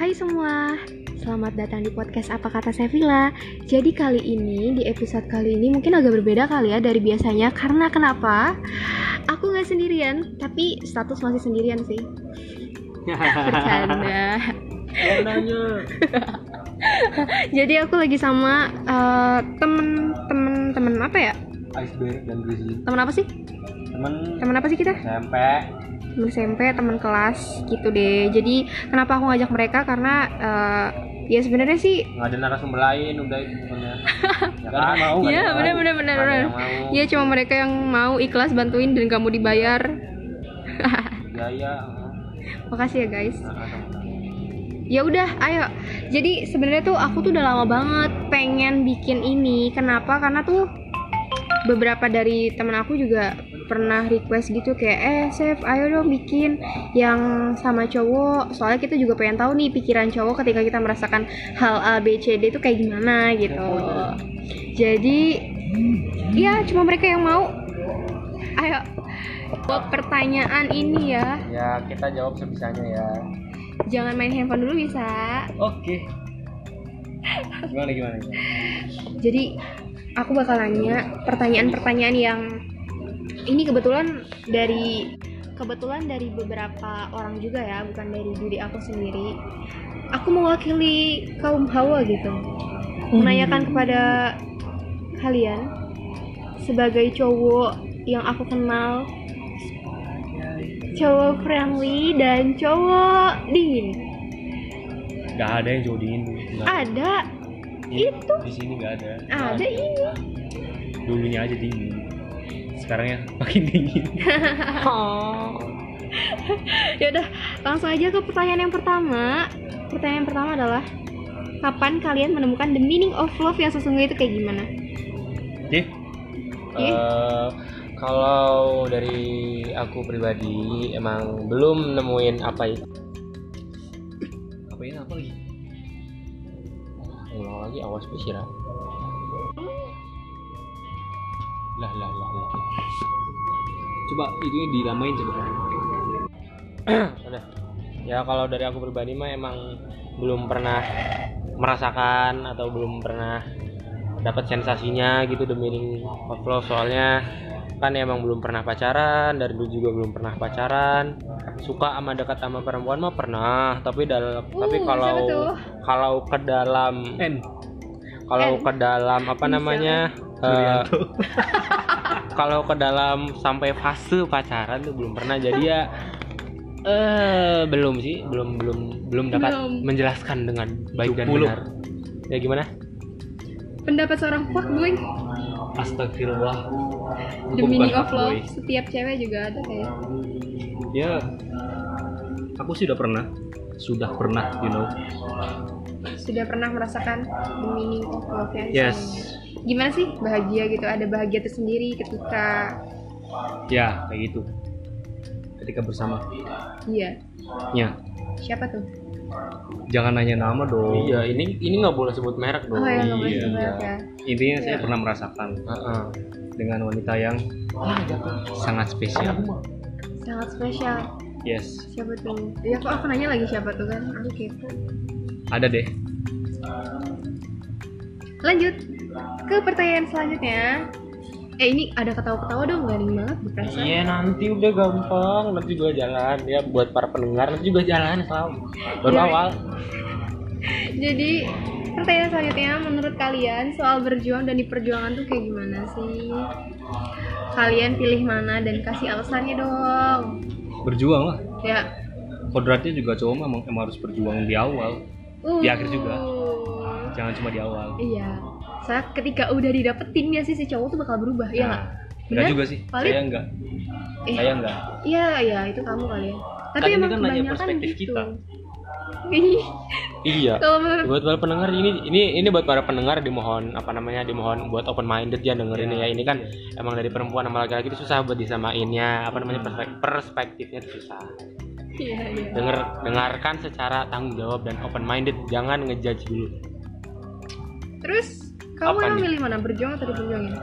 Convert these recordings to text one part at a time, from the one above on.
Hai semua, selamat datang di podcast Apa Kata Sevilla Jadi kali ini, di episode kali ini mungkin agak berbeda kali ya dari biasanya Karena kenapa? Aku nggak sendirian, tapi status masih sendirian sih Bercanda Jadi aku lagi sama eh, temen-temen temen apa ya? Iceberg dan Grizzly Temen apa sih? Temen Temen apa sih kita? SMP temen SMP temen kelas gitu deh jadi kenapa aku ngajak mereka karena eh, ya sebenarnya sih nggak ada narasumber lain udah itu ya kan mau ada benar benar benar benar. Iya cuma mereka yang mau ikhlas bantuin dan kamu dibayar. gaya Makasih ya guys. nah. Ya udah, ayo. Jadi sebenarnya tuh aku tuh udah lama banget pengen bikin ini. Kenapa? Karena tuh beberapa dari temen aku juga pernah request gitu kayak eh Chef ayo dong bikin yang sama cowok. Soalnya kita juga pengen tahu nih pikiran cowok ketika kita merasakan hal A B C D itu kayak gimana gitu. Jadi ya cuma mereka yang mau. Ayo Buat pertanyaan ini ya. Ya kita jawab sebisanya ya. Jangan main handphone dulu bisa. Oke. Gimana gimana? Jadi aku bakal nanya pertanyaan-pertanyaan yang ini kebetulan dari kebetulan dari beberapa orang juga ya bukan dari diri aku sendiri. Aku mewakili kaum hawa gitu. Menanyakan kepada kalian sebagai cowok yang aku kenal cowok friendly dan cowok dingin. Nggak ada yang jodohin ada. Itu. di sini nggak ada. Ada. ini. Dulunya aja dingin sekarang ya makin dingin ya udah langsung aja ke pertanyaan yang pertama pertanyaan yang pertama adalah kapan kalian menemukan the meaning of love yang sesungguhnya itu kayak gimana Oke. Oke. Eh, kalau dari aku pribadi emang belum nemuin apa itu. Apa ini apa lagi? Ulang lagi awas bersiram. Lah lah lah lah. Coba itu dilamain coba. Udah. Ya kalau dari aku pribadi mah emang belum pernah merasakan atau belum pernah dapat sensasinya gitu the meaning of love soalnya kan emang belum pernah pacaran dari dulu juga belum pernah pacaran suka sama dekat sama perempuan mah pernah tapi dalam tapi Uh, kalau siapa tuh? kalau ke dalam kalau N. ke dalam apa namanya eh, kalau ke dalam sampai fase pacaran tuh belum pernah jadi ya eh belum sih belum belum belum dapat Belum. menjelaskan dengan baik dan 70. benar ya gimana pendapat seorang fuckboy Astagfirullah. the meaning of love fuckboy. setiap cewek juga ada kayak Ya, aku sih udah pernah, sudah pernah, you know. Sudah pernah merasakan the meaning of love yang Yes. gimana sih bahagia gitu ada bahagia tersendiri ketika Ya, kayak gitu. Ketika bersama. iya Ya, siapa tuh jangan nanya nama dong. Iya, ini ini nggak boleh sebut merek dong. oh ya nggak boleh iya. sebut merek ya Intinya saya pernah merasakan Heeh. dengan wanita yang sangat spesial. sangat spesial Yes, siapa tuh ya kok aku nanya lagi siapa tuh kan aku kepo ada deh. lanjut ke pertanyaan selanjutnya eh ini ada ketawa-ketawa dong garing banget depresi Iya nanti udah gampang, nanti juga jalan ya buat para pendengar nanti juga jalan selalu. Baru Iya. awal. jadi pertanyaan selanjutnya menurut kalian soal berjuang dan di perjuangan tuh kayak gimana sih kalian pilih mana dan kasih alasannya dong Berjuang lah. ya Kodratnya juga cowok emang, emang harus berjuang di awal. Uh. Di akhir juga. Jangan cuma di awal. iya saya ketika udah didapetin ya sih si cowok tuh bakal berubah ya nggak Nah, Bener? enggak juga sih. Paling- Saya enggak. Eh, Saya enggak. iya iya itu kamu kali ya tapi Kan emang kan kebanyakan perspektif gitu kita. Iya. Buat para pendengar ini ini ini buat para pendengar dimohon apa namanya dimohon buat open minded ya dengerin ya ini kan emang dari perempuan sama laki-laki itu susah buat disamainnya apa namanya perspek- perspektifnya itu susah iya iya. Denger dengarkan secara tanggung jawab dan open minded jangan ngejudge dulu. Terus kamu Apa emang nih? milih mana? Berjuang atau diperjuangin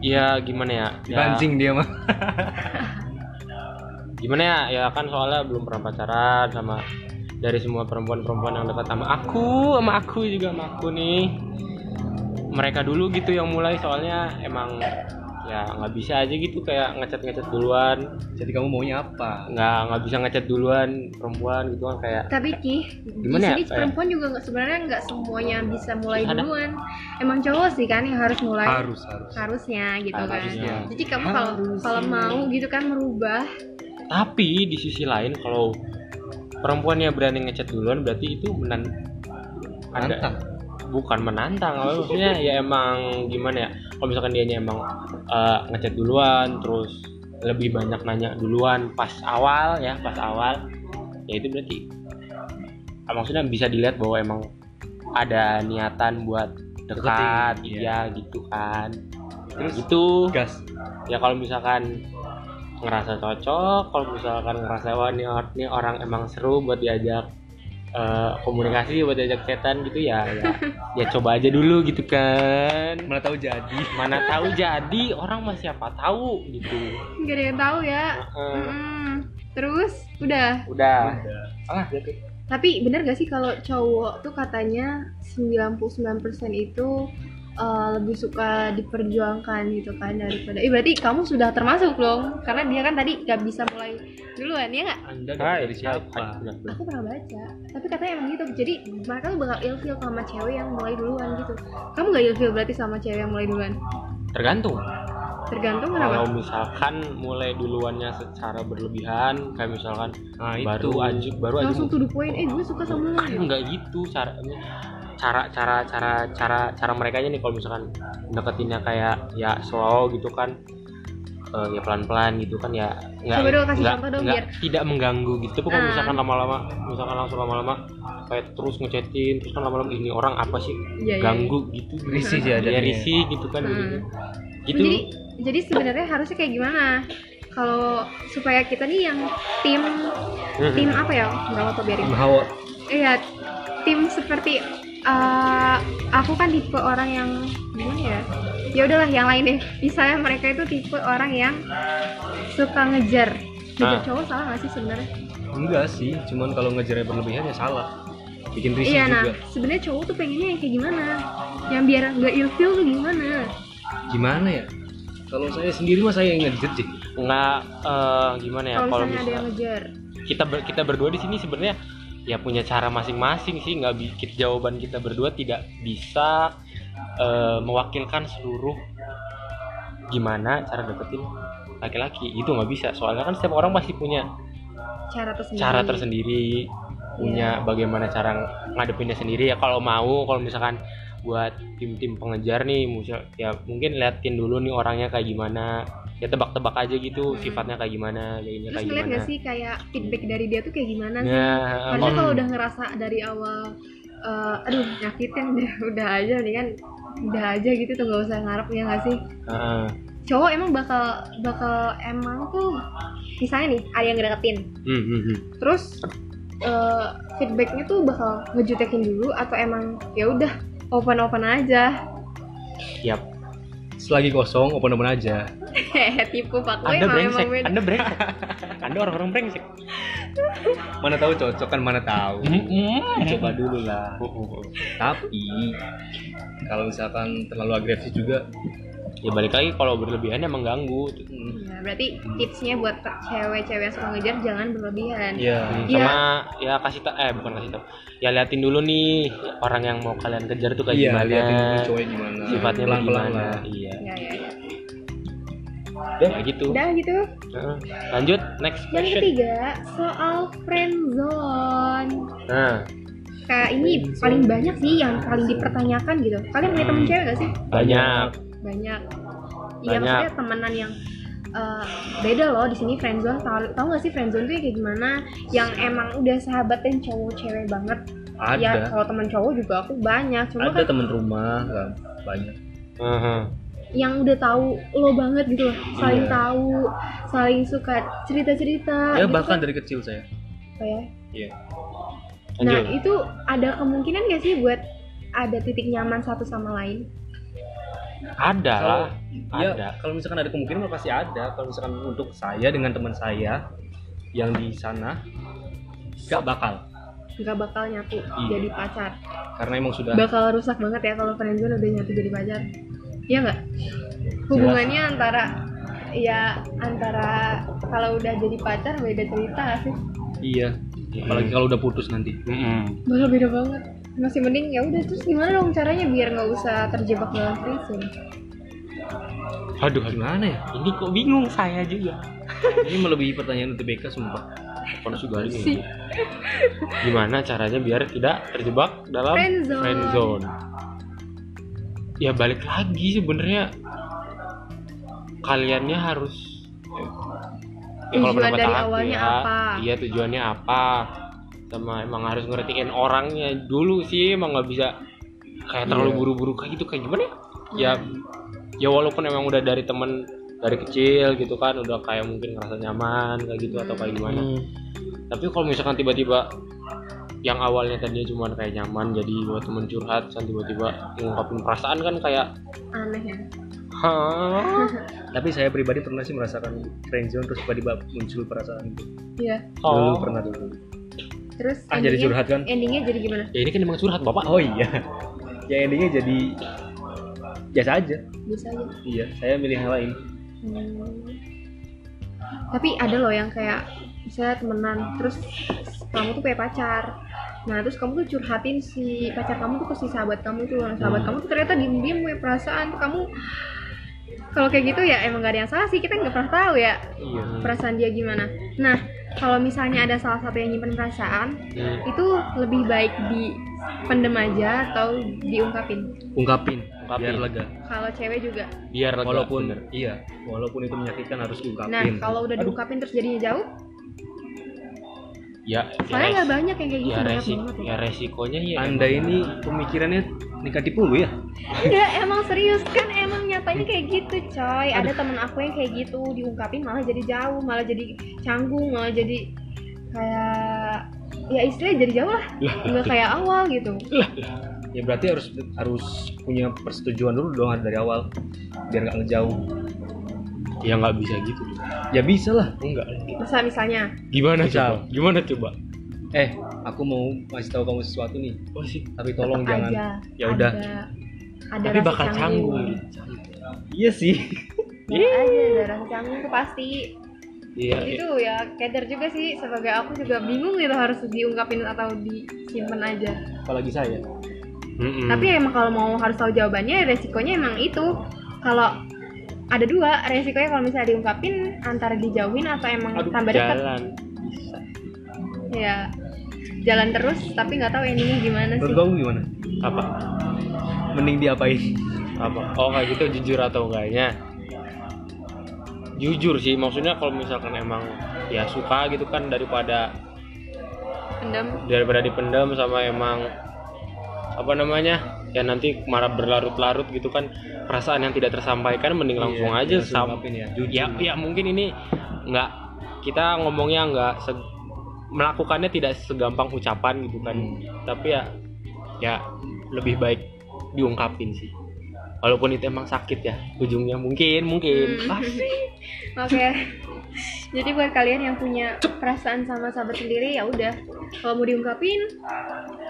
Iya gimana ya? ya. Dia mah. gimana ya? Ya kan soalnya belum pernah pacaran sama dari semua perempuan-perempuan yang dekat sama aku sama aku juga sama aku nih. Mereka dulu gitu yang mulai soalnya emang ya nggak bisa aja gitu kayak ngecat ngecat duluan Jadi kamu maunya apa? nggak nggak bisa ngecat duluan perempuan gitu kan kayak tapi ki Gimana ya, di sini kayak- perempuan juga nggak sebenarnya nggak semuanya bisa mulai Ada. duluan emang cowok sih kan yang harus mulai Harus harus. harusnya gitu kan Harusnya. jadi kamu kalau kalau mau gitu kan merubah tapi di sisi lain kalau perempuannya berani ngecat duluan berarti itu menan ada bukan menantang maksudnya ya emang gimana ya kalau misalkan dia emang eh, ngechat duluan terus lebih banyak nanya duluan pas awal ya pas awal ya itu berarti ah, maksudnya bisa dilihat bahwa emang ada niatan buat dekat Deketin, ya gitu kan. Terus itu gas. ya kalau misalkan ngerasa cocok kalau misalkan ngerasa wah ini orang emang seru buat diajak eh, komunikasi buat diajak chatan gitu ya ya ya coba aja dulu gitu kan Mana tahu jadi. mana tahu jadi orang mah siapa tahu gitu nggak ada yang tahu ya Heeh. Mm-mm. terus udah udah Udah. ah gitu tapi bener gak sih kalau cowok tuh katanya 99% itu uh, lebih suka diperjuangkan gitu kan daripada eh berarti kamu sudah termasuk dong karena dia kan tadi gak bisa mulai duluan ya nggak? Anda dari siapa? aku pernah baca tapi katanya emang gitu jadi mereka tuh bakal ilfeel sama cewek yang mulai duluan gitu. Kamu gak ilfeel berarti sama cewek yang mulai duluan? Tergantung. Tergantung kalau kenapa misalkan mulai duluannya secara berlebihan kayak misalkan Nah, baru itu. aja baru aja langsung the point eh gue suka sama lu. Kan nggak gitu cara cara cara cara cara cara mereka nih kalau misalkan deketinnya kayak ya slow gitu kan eh, ya pelan pelan gitu kan ya nggak nggak- biar- tidak mengganggu gitu. Tapi kalau Ah. misalkan lama lama misalkan langsung lama lama kayak terus ngechatin terus kan lama lama ini orang apa sih? Iya, iya, ganggu gitu. Risih sih ya jadinya. risih gitu kan. Hmm. gitu. Gitu jadi jadi sebenarnya harusnya kayak gimana? Kalau supaya kita nih yang tim Mhm. tim apa ya? Nggak apa biarin. Iya tim seperti eh, aku kan tipe orang yang gimana ya ya udahlah yang lain deh misalnya mereka itu tipe orang yang suka ngejar ngejar Ah. cowok salah nggak sih sebenarnya Enggak sih, cuman kalau ngejarnya berlebihan ya salah. Bikin risih iya nah juga. sebenarnya cowok tuh pengennya yang kayak gimana yang biar nggak ilfil tuh gimana Gimana ya? Kalau saya sendiri mah saya yang ngejar sih. nggak eh, gimana ya kalau misalnya ada yang ngejar kita ber- kita berdua di sini sebenarnya ya punya cara masing-masing sih. Nggak bikin jawaban kita berdua tidak bisa eh, mewakilkan seluruh gimana cara deketin laki-laki. Itu nggak bisa. Soalnya kan setiap orang pasti punya cara tersendiri. cara tersendiri punya bagaimana cara ngadepinnya sendiri. Ya kalau mau kalau misalkan buat tim-tim pengejar nih ya mungkin liatin dulu nih orangnya kayak gimana ya tebak-tebak aja gitu Hmm. sifatnya kayak gimana kayaknya terus kayak ngeliat gimana gak sih kayak feedback dari dia tuh kayak gimana sih nah Harusnya em, kalau udah ngerasa dari awal eh, aduh nyakitin deh udah aja nih kan udah aja gitu tuh nggak usah ngarep ya nggak sih Heeh. cowok emang bakal bakal emang tuh misalnya nih ada yang ngedeketin Hmm, hmm, hmm. terus eh, feedbacknya tuh bakal ngejutekin dulu atau emang ya udah open open aja Yap. Selagi kosong, open-open aja. hehe tipu pak Boy Anda brengsek, Anda brengsek. Anda orang-orang brengsek. Mana tahu cocok kan mana tahu. Coba dulu lah. Tapi kalau misalkan terlalu agresif juga, Ya balik lagi kalau berlebihan emang ganggu. hmm, Ya, berarti tipsnya buat cewek-cewek yang suka ngejar jangan berlebihan ya Hmm, Iya. Sama ya kasih tau, eh bukan kasih tau. Ya liatin dulu nih orang yang mau kalian kejar tuh kayak iya gimana. liatin dulu cowoknya gimana. Sifatnya pelan-pelan bagaimana. lah. Iya. ya ya ya Ya gitu. udah gitu Heeh. Lanjut next yang question. ketiga soal friendzone Nah, kayak ini paling banyak sih yang paling dipertanyakan gitu kalian punya temen Hmm. cewek gak sih banyak. Banyak iya Banyak. maksudnya temenan yang eh, beda loh di sini friendzone tahu tahu gak sih friendzone tuh ya kayak gimana yang emang udah sahabat dan cowok cewek banget Ada. ya kalau temen cowok juga aku banyak cuma ada kan temen rumah kan banyak. Heeh. yang udah tahu lo banget gitu loh saling Iya. tahu saling suka cerita cerita Ya bahkan dari kecil saya. ya Iya. nah itu ada kemungkinan gak sih buat ada titik nyaman satu sama lain Ada lah. Iya, Ada. kalau misalkan ada kemungkinan pasti ada. Kalau misalkan untuk saya dengan teman saya yang di sana nggak bakal. nggak bakal nyatu Iya. jadi pacar karena emang sudah bakal rusak banget ya kalau friendzone udah nyatu jadi pacar Iya nggak hubungannya antara ya antara kalau udah jadi pacar beda cerita sih iya apalagi kalau udah putus nanti Mm-mm. bakal beda banget masih mending ya udah terus gimana dong caranya biar nggak usah terjebak dalam friendzone aduh gimana ya ini kok bingung saya juga ini melebihi pertanyaan UTBK sumpah Pada juga ini. Sih. Gimana caranya biar tidak terjebak dalam Friendzone. friendzone? Ya balik lagi sebenarnya kaliannya harus ya, kalau Tujuan dari awalnya ya, apa? Iya tujuannya apa? Sama emang harus ngertiin orangnya. Dulu sih emang nggak bisa kayak terlalu Iya. buru-buru kayak gitu. Kayak gimana ya? Ya ya walaupun emang udah dari temen dari kecil gitu kan udah kayak mungkin ngerasa nyaman kayak gitu atau kayak gimana. Tapi kalau misalkan tiba-tiba yang awalnya tadinya cuma kayak nyaman jadi buat temen curhat dan tiba-tiba ngungkapin perasaan kan kayak aneh ya. Hah? Tapi saya pribadi pernah sih merasakan friendzone terus tiba-tiba muncul perasaan itu iya. Dulu oh. pernah dulu terus ah jadi endingnya- curhat kan endingnya jadi gimana ya ini kan emang curhat bapak oh iya ya endingnya jadi biasa aja bisa aja iya saya milih yang lain Hmm. Tapi ada loh yang kayak misalnya temenan terus kamu tuh kayak pacar. Nah terus kamu tuh curhatin si pacar kamu tuh ke si sahabat kamu tuh. Nah, sahabat Hmm. kamu tuh ternyata diem-diem punya perasaan tuh kamu kalau kayak gitu ya emang gak ada yang salah sih kita nggak pernah tahu ya iya perasaan dia gimana. Nah kalau misalnya ada salah satu yang nyimpen perasaan Hmm. itu lebih baik dipendem aja atau diungkapin. ungkapin Ungkapin. biar lega Kalau cewek juga. biar lega, walaupun bener. iya walaupun itu menyakitkan harus Nah diungkapin kalau udah Aduh, diungkapin terus jadinya jauh, ya soalnya ya, nggak banyak yang kayak gitu ya, resik, banget ya. resikonya ya anda ini pemikirannya negatif dulu ya? Enggak, emang serius. Kan emang nyatanya kayak gitu coy. Ada temen aku yang kayak gitu diungkapin malah jadi jauh Malah jadi canggung, malah jadi kayak Ya istilahnya jadi jauh lah. Nggak kayak awal gitu. Ya berarti harus harus punya persetujuan dulu dong dari awal biar nggak ngejauh ya nggak bisa gitu. Ya bisa lah. Enggak. Masa misalnya. Gimana Misal. coba? Gimana coba? Eh aku mau ngasih tahu kamu sesuatu nih. Oh sih tapi tolong tetep jangan. ya udah. ada, tapi bakal canggung. iya. Sih. Ada aja, ada rasa canggung tuh pasti. Iya iya. Itu ya keder juga sih. Sebagai aku juga bingung gitu harus diungkapin atau disimpan aja. Apalagi saya. Mm-mm. Tapi emang kalau mau harus tahu jawabannya resikonya emang itu. Kalau ada dua, resikonya kalau misalnya diungkapin antara dijauhin atau emang Aduh, tambah dekat. jalan. Bisa. Ya jalan terus tapi nggak tahu endingnya gimana sih. kamu gimana? Apa? Mending diapain? Apa? Oh kayak gitu jujur atau enggaknya? Jujur sih maksudnya kalau misalkan emang ya suka gitu kan daripada Pendem. daripada dipendam sama emang apa namanya ya nanti marah berlarut-larut gitu kan perasaan yang tidak tersampaikan mending langsung Iya, aja langsung sam ungkapin ya jujur ya ya mungkin ini nggak kita ngomongnya nggak melakukannya tidak segampang ucapan gitu kan. Tapi ya ya lebih baik diungkapin sih. Walaupun itu emang sakit ya ujungnya mungkin mungkin. Hmm. pasti Oke. Jadi buat kalian yang punya perasaan sama sahabat sendiri ya udah. Kalau mau diungkapin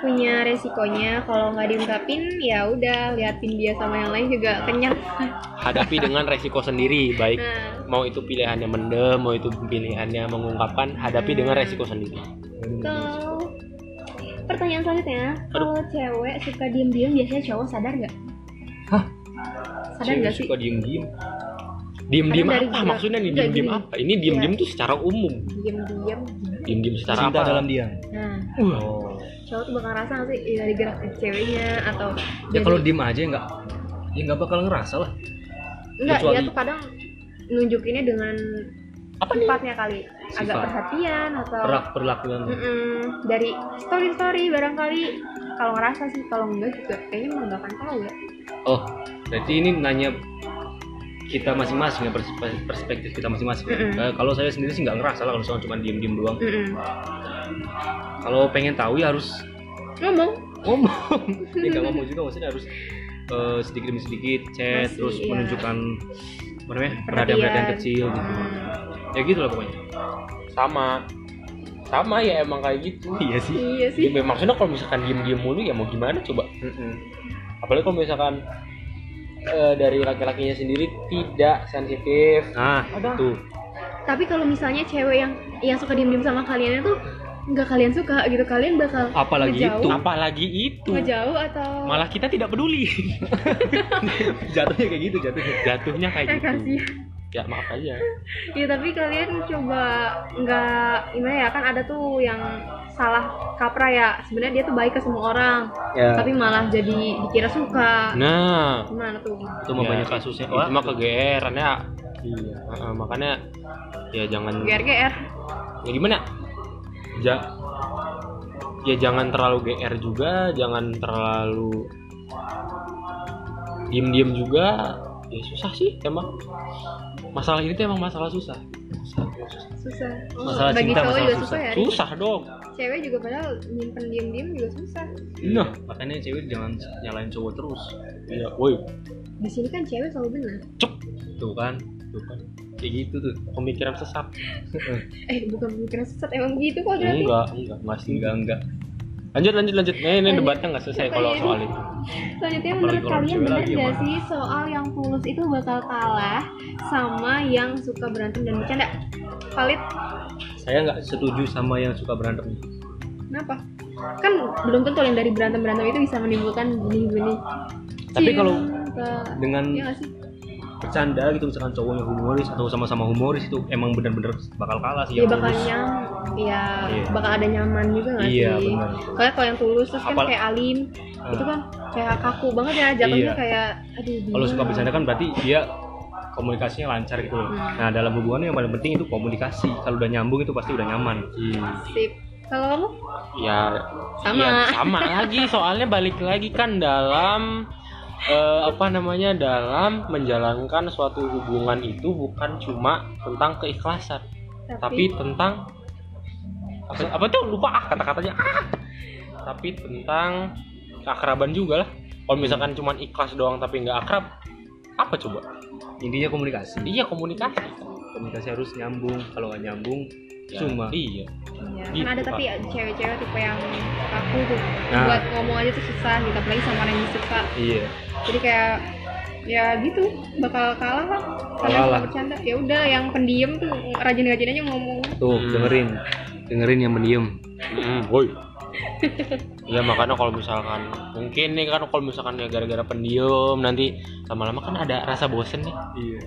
punya resikonya. Kalau nggak diungkapin ya udah liatin dia sama yang lain juga kenyang. hadapi dengan resiko sendiri baik Nah, mau itu pilihannya mendem mau itu pilihannya mengungkapkan hadapi dengan resiko sendiri Kalau pertanyaan selanjutnya, kalau cewek suka diem-diem biasanya cowok sadar nggak? Hah? Sadar nggak sih? suka diem diem diem diem apa gerak- maksudnya nih? Diem diem apa? Ini diem diem tuh secara umum. Diem-diem. diem diem secara cinta apa? dalam diam. Nah, oh. Cowok tuh bakal ngerasa nggak sih? Ya, dari gerak ceweknya atau ya dari- kalau diem aja nggak ya nggak bakal ngerasa lah. Enggak kecuali- dia tuh kadang nunjukinnya dengan Apa nih? sifatnya kali. Agak Sifat. perhatian atau perak perlakuan. Mm-mm, dari story story barangkali. Kalau ngerasa sih kalau enggak juga kayaknya nggak akan tahu ya. Oh berarti ini nanya kita masing-masing ya pers- perspektif kita masing-masing. Mm-mm. Eh, kalau saya sendiri sih nggak ngerasa lah kalau soal cuma diem diem doang. Mm-mm. kalau pengen tahu ya harus ngomong. Ngomong. Ya nggak ngomong juga maksudnya harus eh, sedikit demi sedikit chat Masih, terus iya. menunjukkan apa namanya Perhatian. perhatian perhatian kecil gitu. Hmm. ya gitu lah pokoknya. Sama. Sama ya emang kayak gitu. Iya sih. Iya sih. Ya, maksudnya kalau misalkan diem-diem mulu ya mau gimana coba? Apalagi kalau misalkan eh, dari laki-lakinya sendiri tidak sensitif. Nah tuh. Tapi kalau misalnya cewek yang yang suka diem diem sama kalian itu nggak kalian suka gitu. Kalian bakal Apalagi ngejauh, itu. apalagi itu. Ngejauh atau malah kita tidak peduli. Jatuhnya kayak gitu jatuhnya. Jatuhnya kayak eh gitu. Kasih ya maaf aja. Ya tapi kalian coba nggak gimana ya kan ada tuh yang salah kaprah ya. Sebenarnya dia tuh baik ke semua orang ya. tapi malah jadi dikira suka. Nah. Gimana tuh? Itu mah Ya, banyak kasusnya. Itu mah kegeeran ya. Iya. Heeh, makanya ya jangan gr gr ya gimana? Ja ya jangan terlalu gr juga jangan terlalu diem diem juga ya susah sih emang. Masalah ini tuh emang masalah susah. Susah, susah. susah Oh, Masalah bagi cinta, cowok masalah juga susah. susah ya? susah. Dong. Cewek juga padahal nyimpen diem diem juga susah. Nah. Makanya cewek jangan nyalain cowok terus. Iya woi. Di sini kan cewek selalu benar. Tuh kan. Tuh kan. Kayak gitu tuh. Pemikiran sesat. Eh bukan pemikiran sesat emang gitu kok berarti enggak enggak. Enggak sih enggak enggak lanjut lanjut lanjut ini, ini Lanjut. debatnya nggak selesai kalau soal itu Selanjutnya menurut kalian benar lagi, gak Mak. sih soal yang tulus itu bakal kalah sama yang suka berantem dan bercanda? Valid? saya nggak setuju sama yang suka berantem Kenapa? Kan belum tentu yang dari berantem-berantem itu bisa menimbulkan benih-benih Tapi kalau dengan sih? bercanda gitu misalkan cowoknya humoris atau sama-sama humoris itu emang benar-benar bakal kalah sih Iya yang bakal tulus. nyam, ya Iya. bakal ada nyaman juga gak Iya, sih? benar. Soalnya kalau yang tulus terus kan Apal- kayak alim, Ah. itu kan kayak kaku banget ya jatuhnya Iya. kayak aduh kalau suka bercanda kan berarti dia komunikasinya lancar gitu loh. Hmm. Nah dalam hubungan yang paling penting itu komunikasi. Kalau udah nyambung itu pasti udah nyaman. Sip. Kalau kamu? ya Sama. ya, sama lagi soalnya balik lagi kan dalam eh, apa namanya dalam menjalankan suatu hubungan itu bukan cuma tentang keikhlasan tapi tentang apa, apa tuh? Lupa. Ah kata-katanya. Ah. Tapi tentang keakraban juga lah. Kalau misalkan cuma ikhlas doang tapi nggak akrab apa coba? Intinya komunikasi. iya komunikasi. Komunikasi harus nyambung. Kalau nggak nyambung, Ya, cuma. iya. Iya, Gitu, kan ada tapi cewek-cewek tipe yang kaku tuh. Nah. buat ngomong aja tuh susah gitu. Apalagi sama orang yang suka Iya. jadi kayak ya gitu. Bakal kalah lah. Lah. bercanda. Ya udah yang pendiam tuh rajin-rajin aja ngomong. Tuh Hmm. dengerin, dengerin yang mendiam. Hmm, woi. ya makanya kalau misalkan mungkin nih kan kalau misalkan ya gara-gara pendiam nanti lama-lama kan ada rasa bosen nih.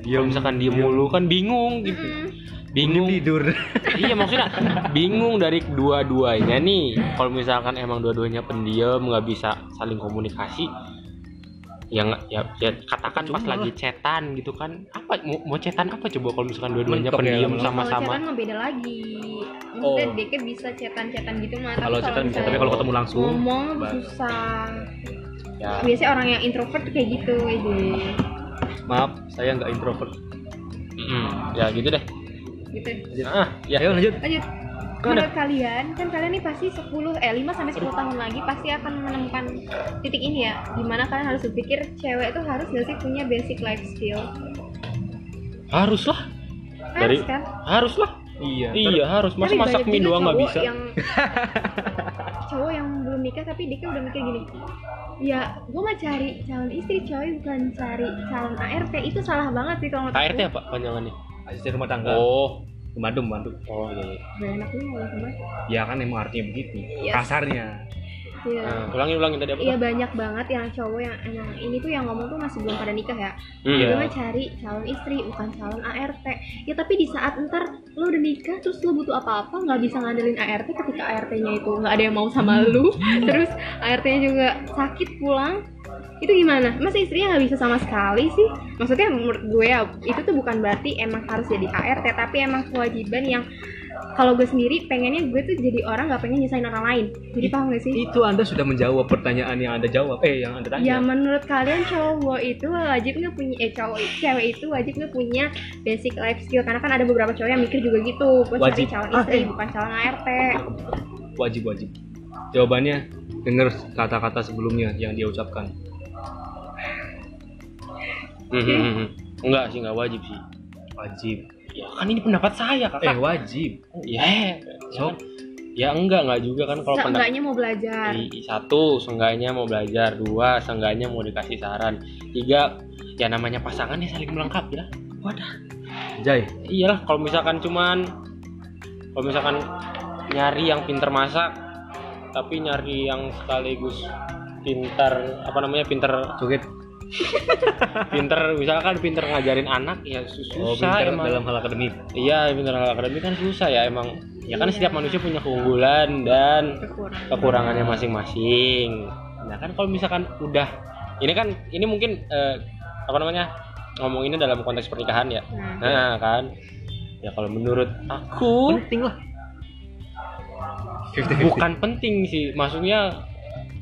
Iya. Kalau misalkan diem mulu kan bingung gitu. Mm, Bingung. tidur. iya maksudnya bingung dari dua-duanya nih. Kalau misalkan emang dua-duanya pendiam nggak bisa saling komunikasi ya nggak ya, ya katakan pas Cuma. lagi cetan gitu kan apa mau, mau cetan apa coba kalau misalkan dua-duanya ya, pendiam kalau sama-sama? Chatan mah beda lagi. Maksudnya Oh. deket bisa chatan-chatan gitu mah Kalau cetan bisa, tapi kalau ketemu langsung. ngomong susah. Ya. Biasanya orang yang introvert kayak gitu aja Maaf, saya nggak introvert. mm, ya gitu deh. Gitu. Ah ya. Ayo lanjut. lanjut menurut kalian kan kalian nih pasti 10 eh 5 sampai 10 tahun lagi pasti akan menemukan titik ini ya di mana kalian harus berpikir cewek itu harus gak sih punya basic life skill haruslah harus Dari- kan haruslah Iya. Iya harus masa masak mie doang nggak cowok bisa. yang cowok yang belum nikah tapi dia kan udah mikir gini ya gue mah cari calon istri coy bukan cari calon ART itu salah banget sih kalau aku. apa panjangannya? Asisten rumah tangga. Oh, Pembantu, pembantu. oh iya. iya. Gak enak nih kalau Ya kan emang artinya begitu. Yes. Kasarnya. Iya. Nah, ulangin ulangin tadi apa? Iya banyak banget yang cowok yang emang ini tuh yang ngomong tuh masih belum pada nikah ya. Hmm. Gue Iya. mah cari calon istri bukan calon ART. Ya tapi di saat ntar lo udah nikah terus lo butuh apa-apa nggak bisa ngandelin ART ketika ART-nya itu nggak ada yang mau sama lu. terus ART-nya juga sakit pulang. Itu gimana? Masa istrinya nggak bisa sama sekali sih? Maksudnya menurut gue ya itu tuh bukan berarti emang harus jadi ART tapi emang kewajiban yang kalau gue sendiri pengennya gue tuh jadi orang nggak pengen nyusahin orang lain. Jadi paham gak sih? Itu Anda sudah menjawab pertanyaan yang Anda jawab. Eh, yang Anda tanya. Ya menurut kalian cowok itu wajib nggak punya eh cowok cewek itu wajib nggak punya basic life skill karena kan ada beberapa cowok yang mikir juga gitu gue cari Wajib. calon Ah, istri eh. bukan calon ART Wajib, wajib. Jawabannya dengar kata-kata sebelumnya yang dia ucapkan. Hmm, hmm, hmm, hmm. Enggak sih, enggak wajib sih. Wajib. Ya kan ini pendapat saya, Eh, Kakak. wajib. ya. So, ya enggak enggak juga kan kalau pendapat Seenggaknya mau belajar. Satu seenggaknya mau belajar dua seenggaknya mau dikasih saran tiga ya namanya pasangan ya saling melengkapi lah wadah Jai iyalah kalau misalkan cuman kalau misalkan nyari yang pinter masak tapi nyari yang sekaligus pintar apa namanya pinter joget pinter misalkan pinter ngajarin anak ya oh susah pintar emang. dalam hal akademik. Iya pinter hal akademik kan susah ya emang. Ya kan setiap manusia punya keunggulan dan Kekurangan. kekurangannya masing-masing. Nah kan kalau misalkan udah ini kan ini mungkin eh, apa namanya ngomonginnya dalam konteks pernikahan ya. Nah, Nah kan. Ya kalau menurut aku penting lah. Bukan penting sih, maksudnya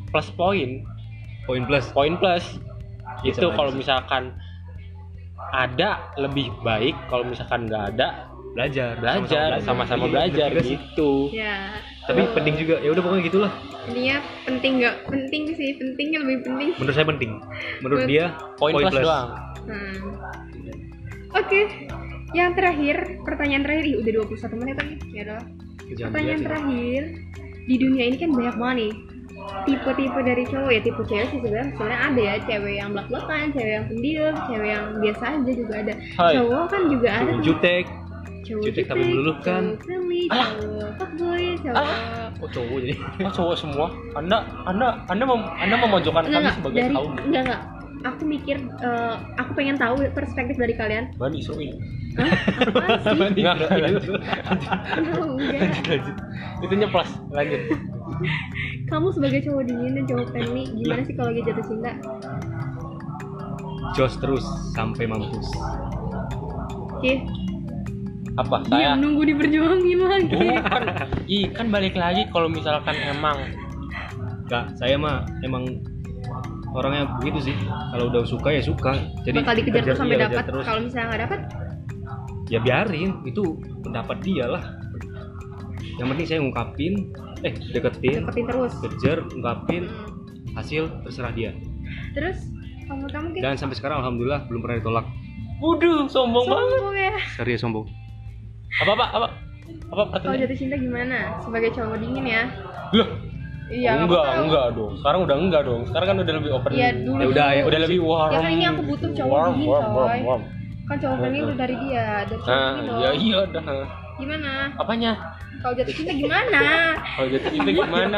plus poin, poin plus. Poin plus Bisa itu kalau misalkan ada lebih baik, kalau misalkan nggak ada belajar belajar sama-sama Iya, belajar juga sih. gitu. ya. tapi Oh, penting juga ya udah pokoknya gitulah Intinya penting nggak penting sih, pentingnya lebih penting. menurut saya penting menurut dia Poin plus, doang. Hmm. Oke, yang terakhir, pertanyaan terakhir, ih udah 21 menit lagi, ya udah. Jangan Pertanyaan ya. terakhir, di dunia ini kan banyak banget nih tipe-tipe dari cowok ya tipe cewek sih sebenarnya sebenarnya ada ya cewek yang belak belakan cewek yang pendiam cewek yang biasa aja juga ada Hai. cowok kan juga ada Cowok tuh. jutek cowok jutek tapi jutek, meluluhkan. cowok friendly Alah. cowok fuckboy cowok oh cowok jadi Oh cowok semua. Anda Anda Anda mem, Anda memojokkan enggak kami enggak sebagai dari kaum. enggak enggak aku mikir eh, aku pengen tahu perspektif dari kalian Bani seruin. Hah? Apaan sih? Enggak, enggak, lanjut. Oh, enggak. Itu nyeplos. Lanjut. Kamu sebagai cowok dingin dan cowok friendly gimana sih kalau lagi jatuh cinta? Jos terus sampai mampus. Oke. Apa? dia Saya? nunggu diperjuangin lagi. Bukan. Ih, kan balik lagi kalau misalkan emang. Enggak, saya mah emang orangnya begitu sih. Kalau udah suka ya suka. Jadi bakal dikejar terus sampai iya, dapat. kalau misalnya nggak dapat? Ya biarin, itu pendapat dia lah. Yang penting saya ngungkapin, eh deketin, deketin terus kejar, ungkapin, Hmm. hasil terserah dia. terus kamu kamu kayak Dan sampai sekarang alhamdulillah belum pernah ditolak. Waduh, sombong banget. sombong ya Serius sombong. Apa apa apa? Apa kalau jatuh cinta gimana sebagai cowok dingin ya Loh, iya nggak enggak, apa-apa. enggak dong. Sekarang udah enggak dong. Sekarang kan udah lebih open. Iya, dulu. Ya udah, ya udah lebih warm. Ya kan ini aku butuh cowok warm, dingin, warm, warm, coy. warm. kan cowok friendly udah dari dia dari cowok Nah, dingin ya dong. iya dah. gimana Apanya? Kalau jatuh cinta gimana Kalau jatuh cinta gimana?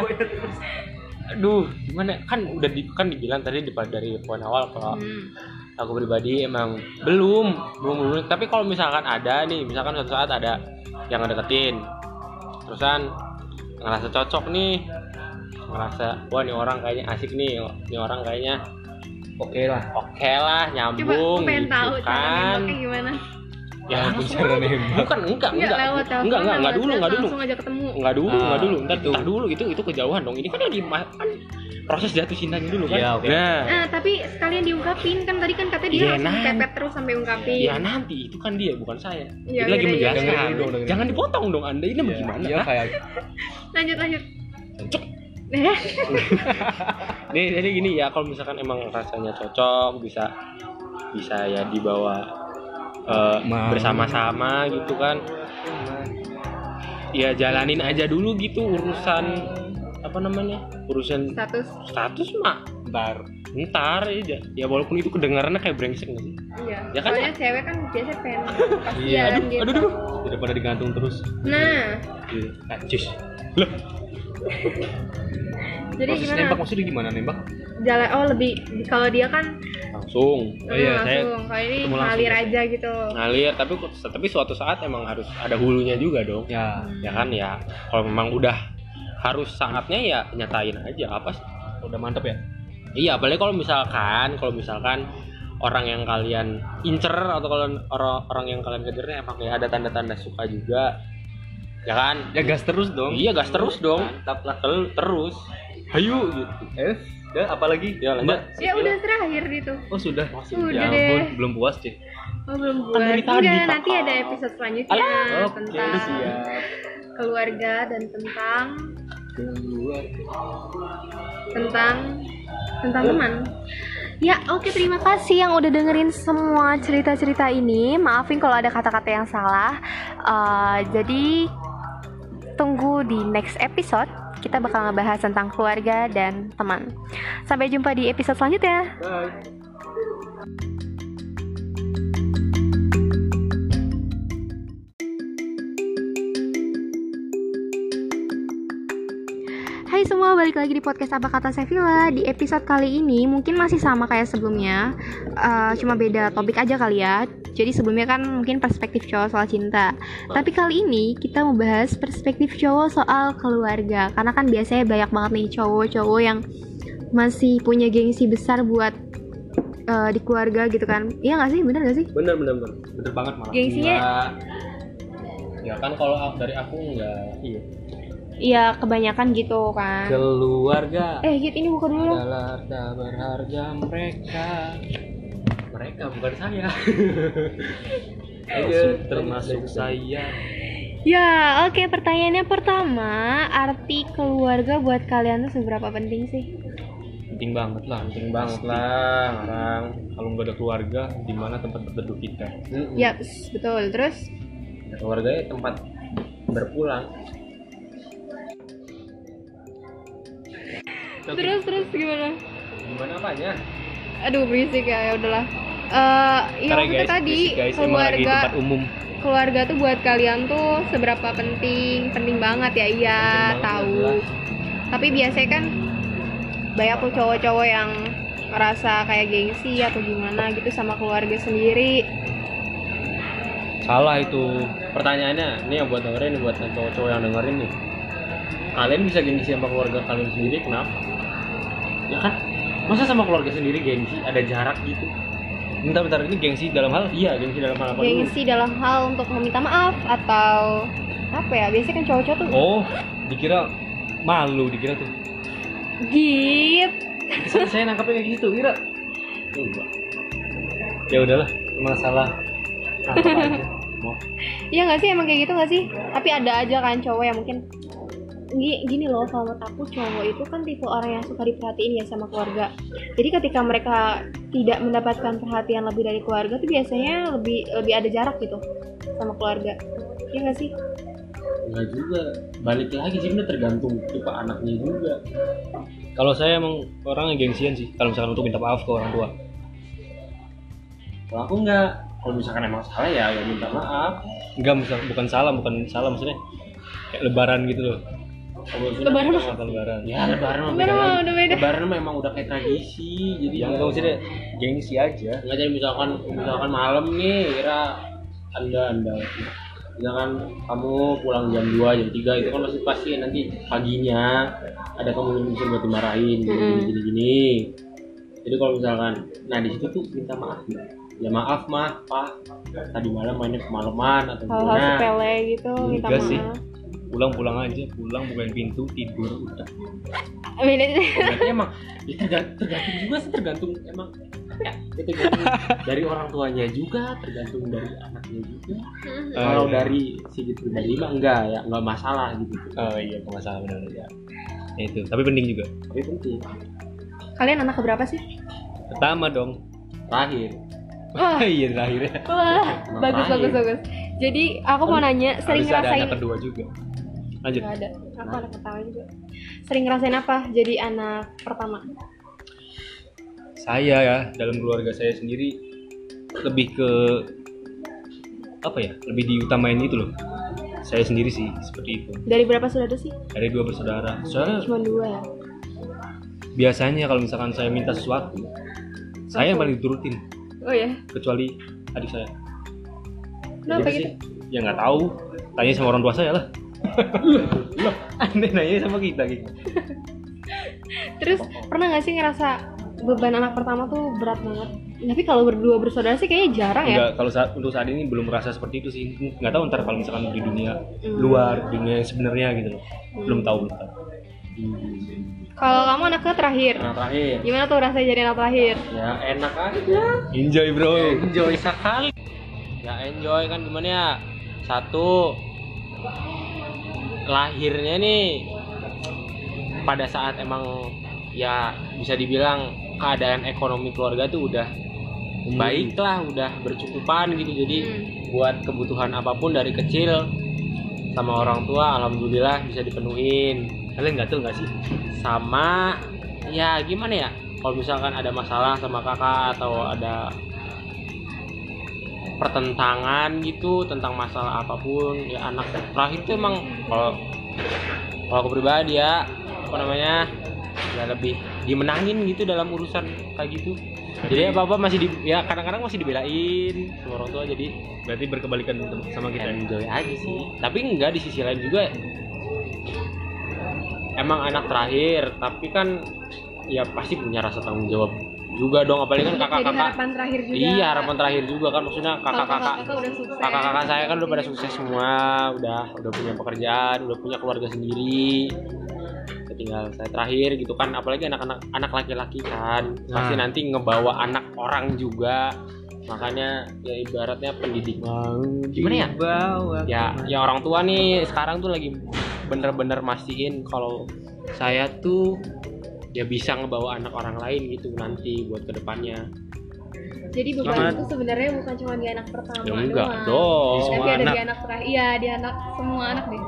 Aduh, gimana? Kan udah di, kan dibilang tadi di, dari poin awal kalau hmm. aku pribadi emang belum belum belum tapi kalau misalkan ada nih misalkan suatu saat ada yang ngedeketin terusan ngerasa cocok nih ngerasa wah nih orang kayaknya asik nih nih orang kayaknya Oke lah. oke lah coba nyambung aku pengen gitu tahu kan gimana ya cara nembak. bukan enggak Enggak enggak lewat telepon, enggak enggak enggak lewat dulu enggak dulu langsung aja ketemu. enggak dulu Ah, enggak dulu ntar itu. ntar dulu itu itu kejauhan dong ini kan lagi kan proses jatuh cintanya dulu kan Iya, oke. nah Nah, tapi sekalian diungkapin kan tadi kan katanya dia Iya, langsung pepet terus sampai ungkapin. Ya nanti itu kan dia bukan saya. Iya, Dia lagi iya, iya. menjelaskan. Dulu. Jangan dipotong dong Anda ini Iya, bagaimana? Iya kayak Lanjut lanjut. Cuk. Eh, Nih jadi gini ya kalau misalkan emang rasanya cocok bisa bisa ya dibawa eh, Mau. bersama-sama gitu kan. Ya jalanin aja dulu gitu urusan apa namanya? Urusan status. status mah ntar. ntar aja. Ya walaupun itu kedengarannya kayak brengsek nggak sih? Iya. Ya kan? Soalnya cewek kan biasa pengen Iya, aduh, gitu. aduh, aduh. Daripada digantung terus. Nah, Iya. Najis. Loh, jadi proses gimana? nembak maksudnya gimana nembak? Jalan oh lebih kalau dia kan Langsung Oh iya, saya langsung kalau ini ketemu langsung. ngalir aja gitu. ngalir tapi tapi suatu saat emang harus ada hulunya juga dong. Ya, ya kan ya kalau memang udah harus saatnya ya nyatain aja apa sih udah mantep ya. iya apalagi kalau misalkan kalau misalkan orang yang kalian incer atau kalau orang orang yang kalian kejarnya emang ya ada tanda-tanda suka juga ya kan Ya gas terus dong. iya gas terus dong Mantap lah. Terus hayu gitu Eh, udah apalagi? Ya, lanjut. Ya udah terakhir gitu. Oh sudah. Udah ya deh. belum puas sih. Oh belum Kan dari tadi, Enggak, Pak. nanti ada episode selanjutnya Alah, Oke, tentang siap. keluarga dan tentang tentang tentang teman. Ya, oke terima kasih yang udah dengerin semua cerita-cerita ini. Maafin kalau ada kata-kata yang salah. Eh, jadi tunggu di next episode. Kita bakal ngebahas tentang keluarga dan teman. Sampai jumpa di episode selanjutnya. Bye. Hai semua, balik lagi di podcast Apa Kata Sevilla Di episode kali ini mungkin masih sama kayak sebelumnya Eh, Cuma beda topik aja kali ya Jadi sebelumnya kan mungkin perspektif cowok soal cinta Tapi kali ini kita mau bahas perspektif cowok soal keluarga Karena kan biasanya banyak banget nih cowok-cowok yang masih punya gengsi besar buat eh, di keluarga gitu kan Iya gak sih? Bener gak sih? Bener bener bener bener banget malah. Gengsinya- Enggak. Ya kan kalau dari aku enggak. Iya. Iya kebanyakan gitu kan Keluarga Eh Git ini buka dulu adalah harta berharga mereka. Mereka bukan saya. Ayo, termasuk saya. Ya, oke pertanyaannya pertama, arti keluarga buat kalian tuh seberapa penting sih? penting banget lah Penting banget lah, orang. kalau nggak ada keluarga di mana tempat berteduh kita Ya, betul. Terus Keluarganya tempat berpulang. terus terus gimana? Gimana apanya? Aduh, berisik ya, ya udahlah. Eh, ya ya, maksudnya tadi berisik, guys, keluarga umum keluarga tuh buat kalian tuh seberapa penting? Penting banget ya, iya, Penting banget, tahu. jelas. Tapi biasanya kan banyak tuh cowok-cowok yang ngerasa kayak gengsi atau gimana gitu sama keluarga sendiri. salah itu Pertanyaannya, ini yang buat dengerin, ini buat cowok-cowok yang dengerin nih. Kalian bisa gengsi sama keluarga kalian sendiri, kenapa? Ya kan? Masa sama keluarga sendiri gengsi? Ada jarak gitu? bentar-bentar ini gengsi dalam hal Iya, gengsi dalam hal apa dulu? Gengsi dalam hal untuk meminta maaf atau apa ya? Biasanya kan cowok-cowok tuh oh dikira malu dikira tuh Git. Saya, saya nangkapnya kayak gitu, Ira. Enggak. ya udahlah masalah Nangkap aja. Mau. Iya nggak sih emang kayak gitu nggak sih? Tapi ada aja kan cowok yang mungkin gini loh kalau menurut aku cowok itu kan tipe orang yang suka diperhatiin ya sama keluarga. Jadi ketika mereka tidak mendapatkan perhatian lebih dari keluarga tuh biasanya lebih lebih ada jarak gitu sama keluarga. Iya nggak sih? Enggak juga. Balik lagi sih, ini tergantung tipe anaknya juga. kalau saya emang orang yang gengsian sih kalau misalkan untuk minta maaf ke orang tua Kalau aku enggak. Kalau misalkan emang salah ya, ya minta maaf. enggak misal bukan salah bukan salah maksudnya kayak lebaran gitu loh Lebaran mah lebaran Ya lebaran mah Lebaran beda. mah lagi. udah beda. Lebaran mah emang udah kayak tradisi. Jadi yang enggak maksudnya gengsi aja. Enggak jadi misalkan misalkan malam nih kira anda anda. Misalkan kamu pulang jam 2 jam 3 itu kan pasti pasti nanti paginya ada kamu bisa buat dimarahin gini gini gini jadi kalau misalkan nah di situ tuh minta maaf ya ya maaf mah pak. Tadi malam mainnya kemalaman atau Hal-hal gimana? sepele gitu minta sih. Pulang pulang aja pulang bukain pintu tidur udah. Berarti emang ya tergantung, tergantung juga sih tergantung emang ya itu tergantung dari orang tuanya juga tergantung dari anaknya juga. Eh, kalau iya. dari si gitu pribadi mah enggak ya enggak masalah gitu. Oh iya nggak masalah benar ya Ya, itu. Tapi penting juga. Tapi penting. Kalian anak keberapa sih? pertama dong. Terakhir. Wah, iya terakhir wah, bagus bagus bagus. Jadi aku mau nanya, sering Harus ada ngerasain anak kedua juga lanjut Gak ada. Aku anak pertama juga. Sering ngerasain apa jadi anak pertama? saya ya dalam keluarga saya sendiri lebih ke apa ya lebih diutamain itu loh saya sendiri sih seperti itu Dari berapa saudara sih? dari dua bersaudara soalnya Cuma dua ya. biasanya kalau misalkan saya minta sesuatu saya yang paling diturutin Oh ya. kecuali adik saya Kenapa gitu? sih, ya nggak tahu tanya sama orang tua saya lah loh aneh nanya sama kita gitu Terus pernah gak sih ngerasa beban anak pertama tuh berat banget? Tapi kalau berdua bersaudara sih kayaknya jarang ya. Enggak, kalau saat untuk saat ini belum merasa seperti itu sih. Nggak tahu ntar kalau misalkan di dunia Hmm. luar, dunia yang sebenarnya gitu loh. Belum tahu belum tahu. Kalau kamu anaknya terakhir, anak terakhir gimana tuh rasanya jadi anak terakhir? ya enak aja Enjoy bro. enjoy sekali ya enjoy kan gimana ya satu lahirnya nih pada saat emang ya bisa dibilang keadaan ekonomi keluarga tuh udah baik lah udah bercukupan gitu. Jadi Hmm. buat kebutuhan apa pun dari kecil sama orang tua alhamdulillah bisa dipenuhin. Kalian gatel nggak sih? Sama ya gimana ya? Kalau misalkan ada masalah sama kakak atau ada pertentangan gitu tentang masalah apa pun. Ya anak terakhir tuh emang kalau kalau aku pribadi ya apa namanya ya lebih dimenangin gitu dalam urusan kayak gitu. Jadi apa apa masih di ya kadang-kadang masih dibelain sama orang tua jadi berarti berkebalikan sama kita enjoy aja sih. Tapi enggak di sisi lain juga emang anak terakhir tapi kan ya pasti punya rasa tanggung jawab juga dong apalagi kan kakak-kakak. harapan terakhir juga. iya harapan terakhir juga kan maksudnya kakak-kakak. kakak-kakak saya kan udah pada sukses semua udah udah punya pekerjaan udah punya keluarga sendiri. Tinggal saya terakhir gitu kan apalagi anak-anak anak laki-laki kan. Pasti Nah. nanti ngebawa anak orang juga. Makanya ya ibaratnya pendidikan gimana ya? Bawa. ya ya orang tua nih sekarang tuh lagi bener-bener mastiin kalau saya tuh ya bisa ngebawa anak orang lain gitu nanti buat ke depannya Jadi beban Semangat. itu sebenarnya bukan cuma di anak pertama ya enggak doang. dong Tapi ada anak. di anak terakhir. Iya, di anak semua anak deh.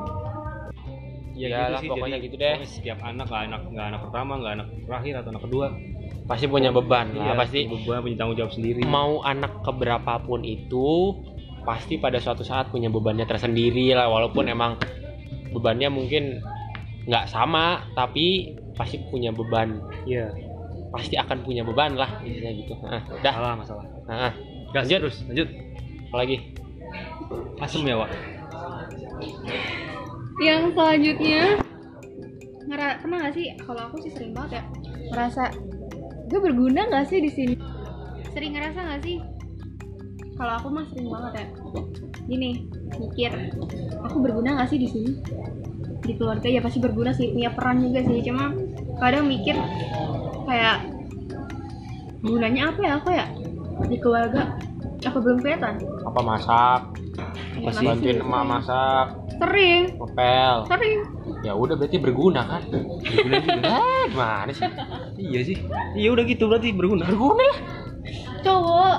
Ya, Iyalah, gitu sih, pokoknya jadi gitu deh. pokoknya Setiap anak nggak anak nggak anak pertama nggak anak terakhir atau anak kedua. pasti punya beban lah Iya, pasti beban punya tanggung jawab sendiri. mau anak keberapapun itu pasti pada suatu saat punya bebannya tersendiri lah walaupun emang bebannya mungkin nggak sama tapi pasti punya beban Iya. pasti akan punya beban lah intinya gitu nah, dah Masalah masalah. nah, Gas Lanjut. terus lanjut. apalagi Asem ya Wak. Yang selanjutnya ngera pernah gak sih kalau aku sih sering banget ya ngerasa gue berguna gak sih di sini sering ngerasa gak sih kalau aku mah sering banget ya gini mikir aku berguna gak sih di sini di keluarga ya pasti berguna sih punya peran juga sih. Cuma kadang mikir kayak gunanya apa ya? Aku ya? Di keluarga apa belum kelihatan? Apa masak? Apa Ya, sih? pasti bantuin emak masak. Sering. Ngepel. Sering. Ya udah berarti berguna kan? Berguna juga. eh gimana sih? Iya sih. Iya udah gitu berarti berguna. berguna lah. Cowok.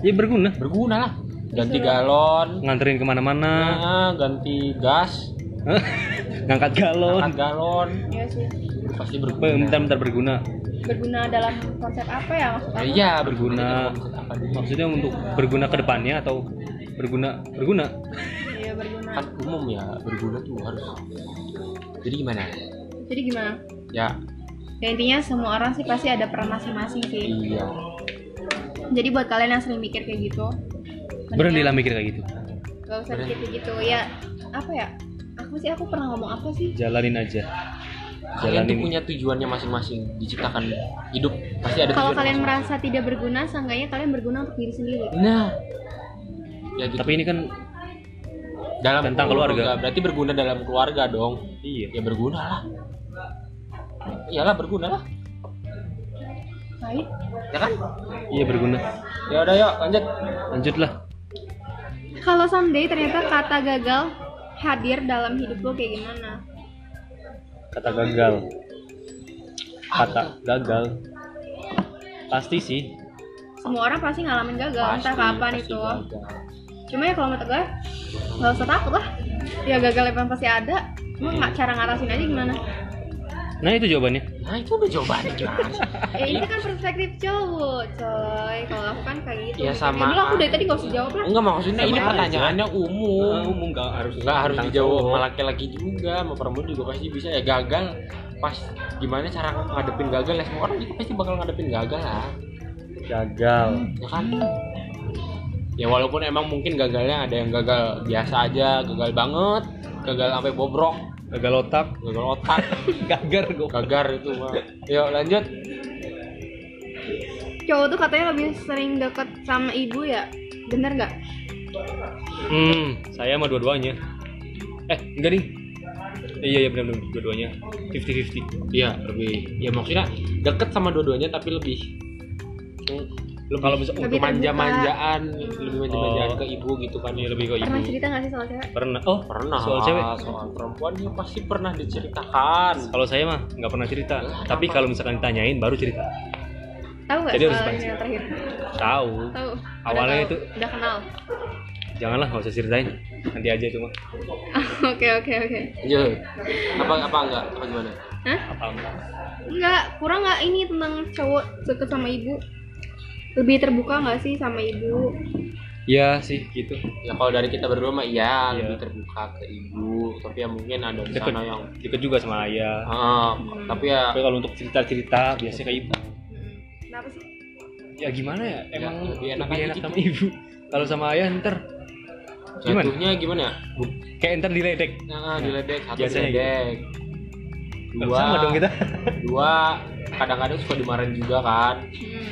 Iya berguna. berguna lah. Ganti galon. Nganterin ke mana-mana. nah, ganti gas Ngangkat galon. angkat galon. Ya sih. Pasti berguna. Bentar-bentar berguna. berguna dalam konsep apa ya maksud Ya, aku iya Berguna. Maksudnya untuk berguna ke depannya atau berguna berguna? iya berguna. Kan umum ya berguna tuh harus. Jadi gimana? Jadi gimana? Ya. Ya intinya semua orang sih pasti ada peran masing-masing sih. Iya. Jadi buat kalian yang sering mikir kayak gitu Berhentilah mikir kayak gitu. gak usah mikir kayak gitu. Ya apa ya aku sih aku pernah ngomong apa sih? Jalanin aja. kalian tuh punya tujuannya masing-masing diciptakan hidup. Pasti ada kalau kalian merasa tidak berguna seenggaknya kalian berguna untuk diri sendiri. Nah. Ya gitu. Tapi ini kan dalam tentang keluarga. berarti berguna dalam keluarga dong. Iya. ya berguna lah. Iyalah berguna lah. Baik. Ya kan? Iya berguna. ya udah yuk lanjut. Lanjutlah. kalau someday ternyata kata gagal hadir dalam hidup lo kayak gimana Kata gagal. Kata gagal. Pasti sih. semua orang pasti ngalamin gagal entah Pasti, kapan pasti itu gagal. cuma ya kalau menurut gue nggak usah takut lah ya gagal emang pasti ada cuma nggak cara ngarasin aja gimana Nah itu jawabannya. nah itu udah jawabannya gimana sih? Ya ini kan perspektif cowok coy. Kalau aku kan kayak gitu. Ya, sama. Dulu aku dari tadi gak usah jawab lah. Enggak maksudnya ini aja. pertanyaannya umum. Umum nggak harus nggak harus dijawab sama laki-laki juga sama perempuan juga pasti bisa ya. Gagal pas gimana cara ngadepin gagal ya? Semua orang juga pasti bakal ngadepin gagal lah. Gagal. ya kan? Ya walaupun emang mungkin gagalnya ada yang gagal biasa aja gagal banget gagal sampai bobrok Gagal otak. gagal otak Gagar gue. gagar itu mah yuk lanjut cowok tuh katanya lebih sering deket sama ibu ya bener gak? Hmm, saya mah dua-duanya. Eh, enggak nih. Eh, iya iya benar benar dua-duanya. 50-50. iya lebih ya maksudnya deket sama dua-duanya tapi lebih lebih Kalau bisa Lebih untuk manja-manjaan lebih manja-manjaan Oh. ke ibu gitu kan Iya lebih ke ibu. pernah cerita gak sih soal cewek? Pernah. Oh, pernah Soal cewek? soal perempuan ya pasti pernah diceritakan Kalau saya mah nggak pernah cerita. Lah, Tapi kalau misalkan ditanyain baru cerita. tahu gak Jadi harus soal ini yang terakhir? Tahu. tahu Awalnya tahu. itu- udah kenal janganlah nggak usah ceritain nanti aja itu mah oke oke oke Lanjut. Apa apa enggak? Apa gimana? Hah? apa enggak Enggak, kurang nggak ini tentang cowok deket sama ibu? Lebih terbuka nggak sih sama ibu? ya sih gitu Ya kalau dari kita berdua mah iya, Iya. lebih terbuka ke ibu, tapi ya mungkin ada di sana yang deket juga sama ayah Ah, tapi ya tapi kalau untuk cerita cerita biasanya kayak ibu Kenapa sih? ya gimana ya emang lebih lebih enak enak, aja gitu. sama ibu kalau sama ayah ntar Gimana? jatuhnya gimana ya? bu- kayak ntar diledek Nah, diledek, satu Biasanya gitu. diledek. Nggak Dua, sama dong kita dua kadang-kadang suka dimarahin juga kan. Hmm.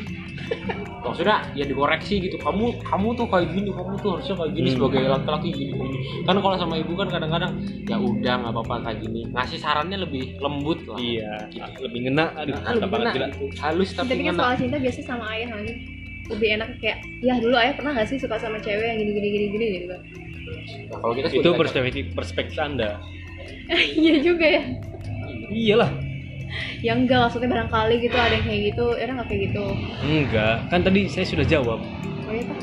Maksudnya ya dikoreksi gitu. Kamu kamu tuh kayak gini, kamu tuh harusnya kayak gini Hmm. sebagai laki-laki gini gini. Kan kalau sama ibu kan kadang-kadang ya udah nggak apa-apa kayak gini. Ngasih sarannya lebih lembut lah. iya lebih ngena aduh Nah, lebih gila gitu. Halus tapi Tapi kan ngena. soal cinta biasa sama ayah nggak sih? Lebih enak kayak, ya dulu ayah pernah nggak sih suka sama cewek yang gini gini gini gini gitu kan? Nah, kalau kita itu perspektif perspektif anda Iya juga ya. iyalah Ya enggak maksudnya barangkali gitu ada yang kayak gitu, ya nggak kayak gitu. enggak kan tadi saya sudah jawab Oh iya Pak?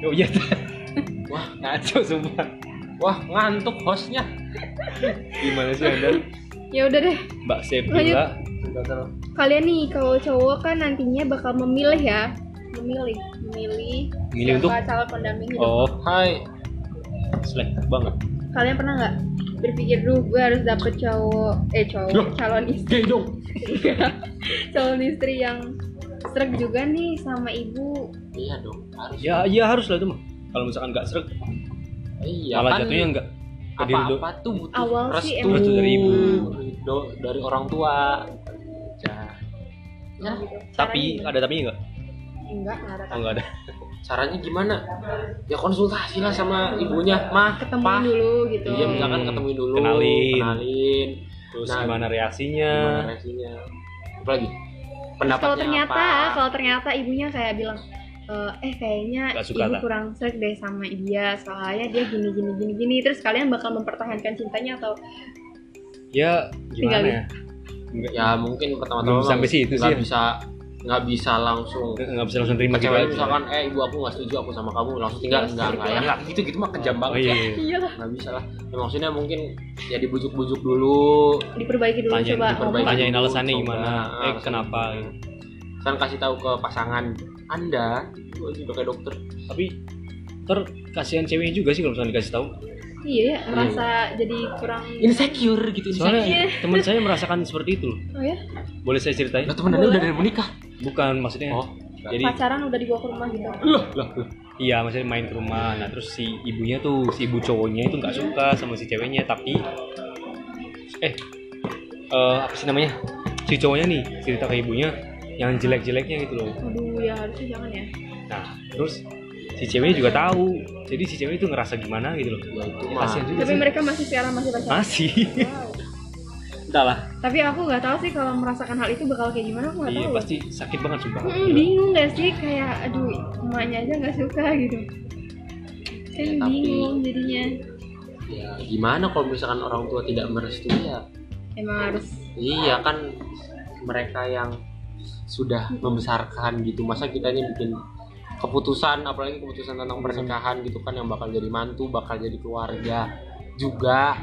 oh iya Wah, ngaco sumpah wah ngantuk hostnya. gimana sih anda Ya udah deh. mbak. Sepila Kalian nih kalau cowok kan nantinya bakal memilih ya, memilih, memilih Memilih untuk? calon pendamping hidup. oh Hai. selektif banget Kalian pernah nggak berpikir dulu gue harus dapet cowok, eh cowok, Loh. calon istri, Gay dong. calon istri yang srek juga nih sama ibu. Iya dong, harus. ya iya harus lah itu mah kalau misalkan nggak serak Iya, malah kan jatuhnya nggak do- apa-apa tuh butuh Awal sih restu, emang- Restu dari ibu. do- dari orang tua. Ya. Gitu. tapi ada tapi nggak enggak, enggak ada. oh nggak ada caranya gimana? Ya konsultasi lah sama ibunya, mah, Ketemuin Pak. dulu gitu. Iya, misalkan ketemuin dulu, Kenalin. kenalin, terus Nah, gimana reaksinya gimana reaksinya. Apa lagi? Pendapatnya kalau ternyata, apa? kalau ternyata ibunya kayak bilang, "Eh, eh kayaknya Gak suka, ibu tak? kurang srek deh sama dia, soalnya dia gini gini gini gini. Terus kalian bakal mempertahankan cintanya atau ya gimana Tinggalin. ya ya mungkin pertama-tama sampai situ sih nggak ya. bisa nggak bisa langsung. Nggak bisa langsung terima gitu aja. misalkan eh ibu aku nggak setuju aku sama kamu langsung tinggal Iya, enggak enggak ya iya. enggak gitu gitu mah kejam oh banget iya ya. iya. nggak bisa lah. Ya, maksudnya mungkin ya dibujuk-bujuk dulu. Diperbaiki dulu Tanya- coba. Diperbaiki. ngomong. tanyain alasannya gimana. Ah, eh kenapa? Gitu. kan kasih tahu ke pasangan. Anda itu juga kayak dokter. Tapi ter kasihan ceweknya juga sih kalau misalnya dikasih tahu Iya ya, merasa jadi kurang. insecure gitu soalnya Iya. teman saya merasakan seperti itu. Oh ya, boleh saya ceritain lah teman anda udah dari menikah bukan maksudnya oh jadi pacaran udah dibawa ke rumah gitu. loh loh loh. iya maksudnya main ke rumah nah terus si ibunya tuh si ibu cowoknya itu nggak suka sama si ceweknya tapi eh eh, apa sih namanya si cowoknya nih cerita ke ibunya yang jelek-jeleknya gitu loh Aduh ya harusnya jangan ya. nah terus si ceweknya juga tahu. Jadi si cewek itu ngerasa gimana gitu loh. Ya itu Ya, kasihan juga Tapi sih. mereka masih sekarang masih pacaran. masih. Wow. entahlah Tapi aku nggak tahu sih kalau merasakan hal itu bakal kayak gimana aku nggak iya tahu. pasti sakit banget sumpah. Hmm, bingung gak sih? Kayak aduh emaknya aja nggak suka gitu. Kan Ya, tapi- bingung jadinya. ya gimana kalau misalkan orang tua tidak merestui ya? Emang harus. Iya kan mereka yang sudah membesarkan gitu. Masa kita ini bikin keputusan apalagi keputusan tentang pernikahan gitu kan yang bakal jadi mantu bakal jadi keluarga juga.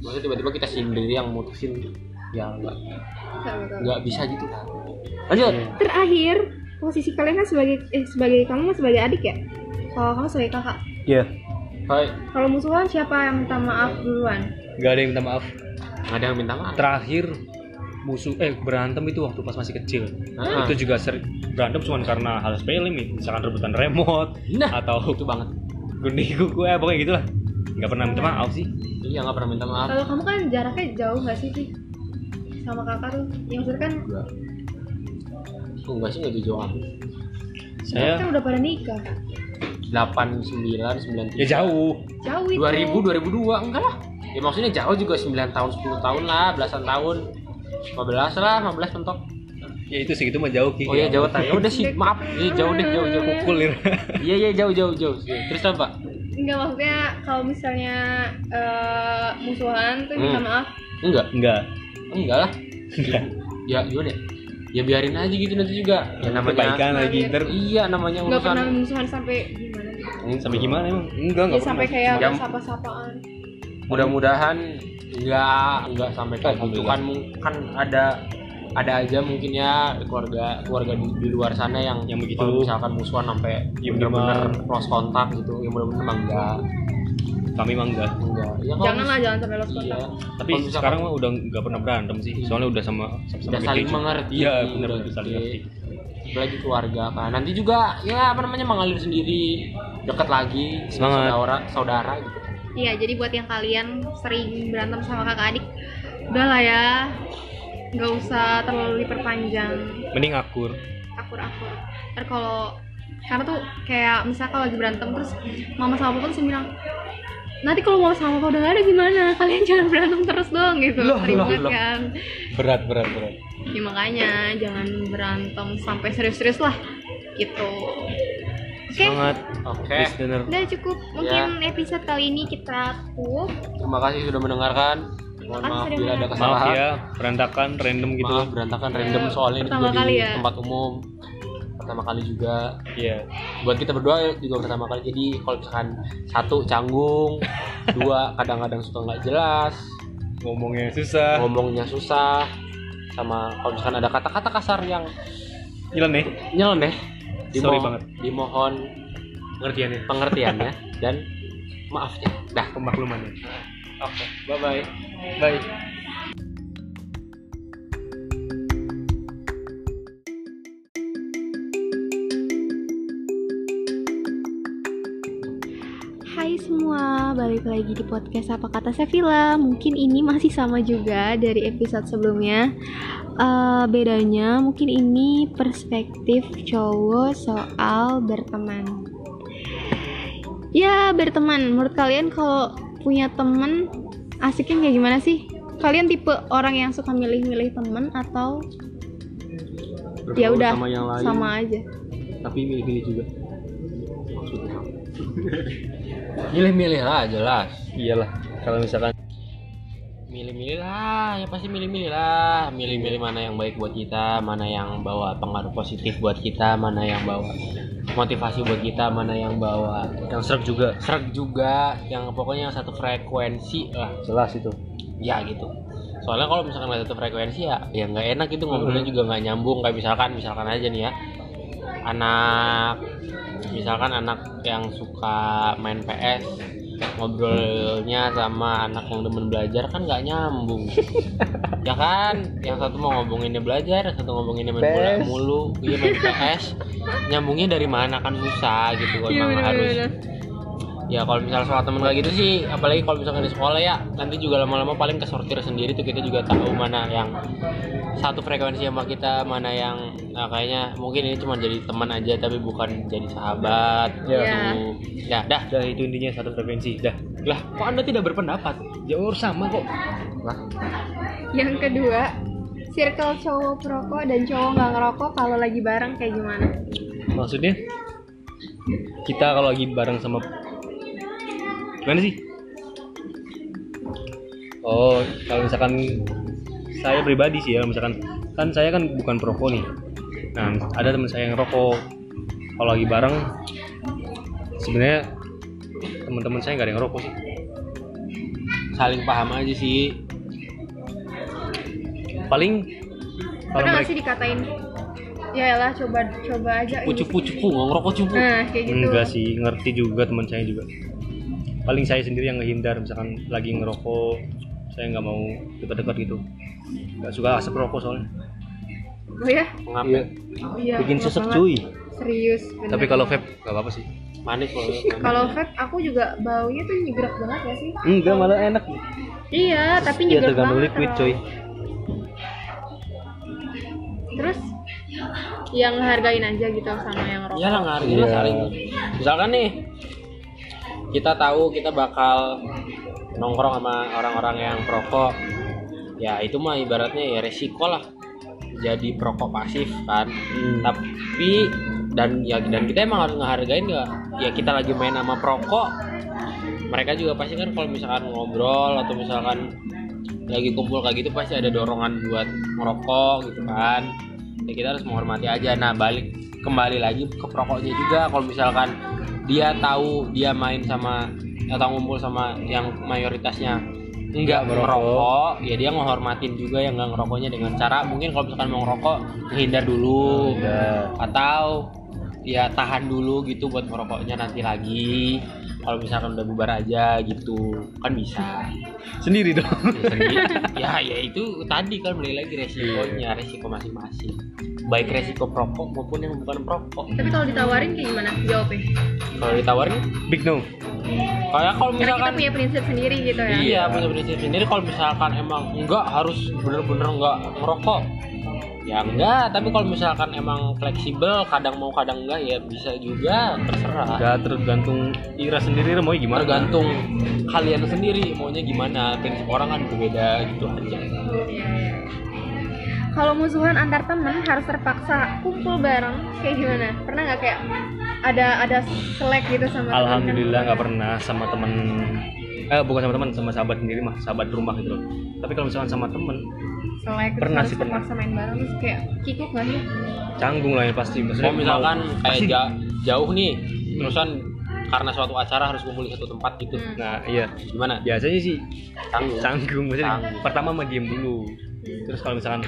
Maksudnya tiba-tiba kita sendiri yang mutusin ya nggak nggak bisa gitu kan. Lanjut. Terakhir posisi kalian kan sebagai eh sebagai kamu kan sebagai adik ya. Kalau kamu sebagai kakak. iya. Hai. Kalau musuhan siapa yang minta maaf duluan? nggak ada yang minta maaf. Nggak ada yang minta maaf. Terakhir musuh eh berantem itu waktu pas masih kecil. Ah. itu juga sering berantem cuma karena hal sepele nih misalkan rebutan remote nah atau itu banget. Gunting kuku eh pokoknya gitulah nggak pernah minta maaf sih. Iya nggak pernah minta maaf. Kalau kamu kan jaraknya jauh nggak sih sih sama kakak tuh? Yang maksudnya kan enggak enggak sih nggak jauh aku saya kan udah pada nikah. delapan sembilan sembilan ya jauh. Jauh itu. 2000 2002 enggak lah. Ya maksudnya jauh juga 9 tahun 10 tahun lah belasan tahun 15 lah 15 mentok. Ya itu segitu mah jauh Ki. oh iya jauh tanya udah sih maaf. Iya jauh deh jauh jauh. Pukul ya. Iya iya jauh jauh jauh. Terus apa? Enggak maksudnya kalau misalnya eh, musuhan tuh minta Hmm. maaf. enggak? Enggak. Enggak lah. Ya gimana ya ya biarin aja gitu nanti juga. Ya namanya kebaikan lagi ntar iya namanya Enggak pernah urusan musuhan sampai gimana gitu. sampai gimana emang? Enggak Ya, enggak sampai pernah. kayak sapa-sapaan. mudah-mudahan nggak nggak sampai kayak gitu kan kan ada ada aja mungkin ya keluarga keluarga di, di luar sana yang Yang begitu. kalau misalkan musuhan sampai Ya, bener-bener minimal. close kontak gitu yang emang enggak kami emang enggak enggak ya, kalau Janganlah jangan sampai lost iya. kontak. tapi Kalau misalkan- sekarang mah udah nggak pernah berantem sih soalnya udah sama sama udah saling mengerti. Iya udah benar gitu. saling mengerti apalagi keluarga kan. Nanti juga ya apa namanya mengalir sendiri. Dekat lagi Semangat. saudara saudara gitu Iya, jadi buat yang kalian sering berantem sama kakak adik, udahlah ya, nggak usah terlalu diperpanjang, mending akur. Akur-akur. Ntar kalau karena tuh kayak misalnya kalau lagi berantem terus mama sama papa tuh sering bilang nanti kalau mama sama papa udah gak ada gimana? Kalian jangan berantem terus dong gitu. Loh, loh, loh. kan? Berat berat berat. Ya makanya jangan berantem sampai serius-serius lah gitu oke. Semangat. Oke. Listener udah cukup. Mungkin episode kali ini kita tutup. Terima kasih sudah mendengarkan. Mohon maaf sudah bila ada mendengarkan. maaf kesalahan. ya berantakan random gitu maaf berantakan random. Ya, soalnya ini pertama juga kali di ya. tempat umum. Pertama kali juga. Iya. Buat kita berdua juga pertama kali. Jadi kalau misalkan satu canggung dua kadang-kadang suka nggak jelas. Ngomongnya susah. Ngomongnya susah. Sama kalau misalkan ada kata-kata kasar yang hilang nih nyeleneh Sorry dimo- banget. dimohon pengertiannya. pengertiannya dan maafnya. Dah. Pemaklumannya oke bye bye bye balik lagi di podcast Apa Kata Sevilla. Mungkin ini masih sama juga dari episode sebelumnya. Eh, Bedanya mungkin ini perspektif cowok soal berteman. Ya berteman, menurut kalian kalau punya temen asiknya kayak gimana sih? Kalian tipe orang yang suka milih-milih temen atau ya udah sama yang lain. sama aja? tapi milih-milih juga milih-milih lah jelas. Iyalah kalau misalkan milih-milih lah ya pasti milih-milih lah. Milih-milih mana yang baik buat kita mana yang bawa pengaruh positif buat kita mana yang bawa motivasi buat kita mana yang bawa yang serak juga. serak juga. Yang pokoknya yang satu frekuensi lah. Jelas itu. Ya gitu. Soalnya kalau misalkan nggak satu frekuensi ya ya nggak enak itu ngobrolnya juga nggak nyambung. Kayak misalkan misalkan aja nih ya anak misalkan anak yang suka main PS ngobrolnya sama anak yang demen belajar kan nggak nyambung. Ya kan? Yang satu mau ngomonginnya belajar yang satu ngomonginnya main bola mulu. Iya main PS nyambungnya dari mana kan susah gitu Iya, emang harus. Ya kalau misalnya soal temen kayak gitu sih apalagi kalau misalkan di sekolah ya nanti juga lama-lama paling kesortir sendiri tuh kita juga tahu mana yang satu frekuensi sama kita mana yang nah, kayaknya mungkin ini cuma jadi teman aja tapi bukan jadi sahabat Ya. gitu. ya dah dah itu intinya satu frekuensi dah lah kok anda tidak berpendapat jauh sama kok lah Yang kedua, circle cowok perokok dan cowok nggak ngerokok kalau lagi bareng kayak gimana? maksudnya kita kalau lagi bareng sama gimana sih oh kalau misalkan saya pribadi sih ya misalkan kan saya kan bukan perokok nih nah ada teman saya yang rokok kalau lagi bareng sebenarnya teman-teman saya nggak ada yang rokok sih saling paham aja sih paling kalau Pernah nggak mereka sih dikatain? Ya lah, coba coba aja. cupu cupu cupu nggak ngerokok cupu Nah, kayak gitu. enggak sih ngerti juga teman saya juga paling saya sendiri yang ngehindar misalkan lagi ngerokok saya nggak mau dekat-dekat gitu nggak suka asap rokok soalnya Oh ya? ngapa Iya. bikin enak sesek banget. cuy Serius. bener tapi kalau vape nggak apa-apa sih manis kalau kalau vape aku juga baunya tuh nyegrek banget ya sih? enggak malah enak Iya, tapi ya nyegrek tergantung banget. liquid coy Terus yang hargain aja gitu sama yang rokok. Iya lah ngargain Iya. saling. Misalkan nih kita tahu kita bakal nongkrong sama orang-orang yang perokok, ya itu mah ibaratnya ya resiko lah. Jadi perokok pasif kan. Hmm. Tapi dan ya dan kita emang harus ngehargain ya. Ya kita lagi main sama perokok, mereka juga pasti kan kalau misalkan ngobrol atau misalkan lagi kumpul kayak gitu pasti ada dorongan buat ngerokok gitu kan ya kita harus menghormati aja nah balik kembali lagi ke perokoknya juga kalau misalkan dia tahu dia main sama atau ngumpul sama yang mayoritasnya enggak Nggak merokok. ya dia menghormatin juga yang nggak ngerokoknya dengan cara mungkin kalau misalkan mau ngerokok menghindar dulu Udah. atau ya tahan dulu gitu buat ngerokoknya nanti lagi kalau misalkan udah bubar aja gitu kan bisa Sendiri dong. ya, sendiri. ya ya itu tadi kan balik lagi resikonya resiko masing-masing baik resiko perokok maupun yang bukan perokok Tapi kalau ditawarin kayak gimana? Jawabnya. kalau ditawarin Big no. kayak kalau Karena kita misalkan punya prinsip sendiri gitu ya. iya punya prinsip sendiri kalau misalkan emang enggak harus bener-bener enggak merokok ya enggak tapi kalau misalkan emang fleksibel kadang mau kadang enggak ya bisa juga terserah Udah tergantung Ira sendiri mau gimana. tergantung kalian sendiri maunya gimana prinsip orang kan berbeda gitu aja Iya, iya. Kalau musuhan antar temen harus terpaksa kumpul bareng kayak gimana? Pernah nggak kayak ada ada selek gitu sama temen Alhamdulillah nggak pernah sama temen eh bukan sama teman sama sahabat sendiri mah sahabat rumah gitu loh. Tapi kalau misalkan sama temen terus Pernah harus sih, pernah. terpaksa main bareng terus kayak kikuk nggak sih? canggung lah yang pasti. Maksudnya kalau misalkan mau- kayak pasti- ja- jauh nih terusan karena suatu acara harus kumpul di satu tempat gitu. Hmm. nah iya. Gimana? Biasanya sih canggung. canggung maksudnya Canggung. pertama mah diem dulu. Terus kalau misalkan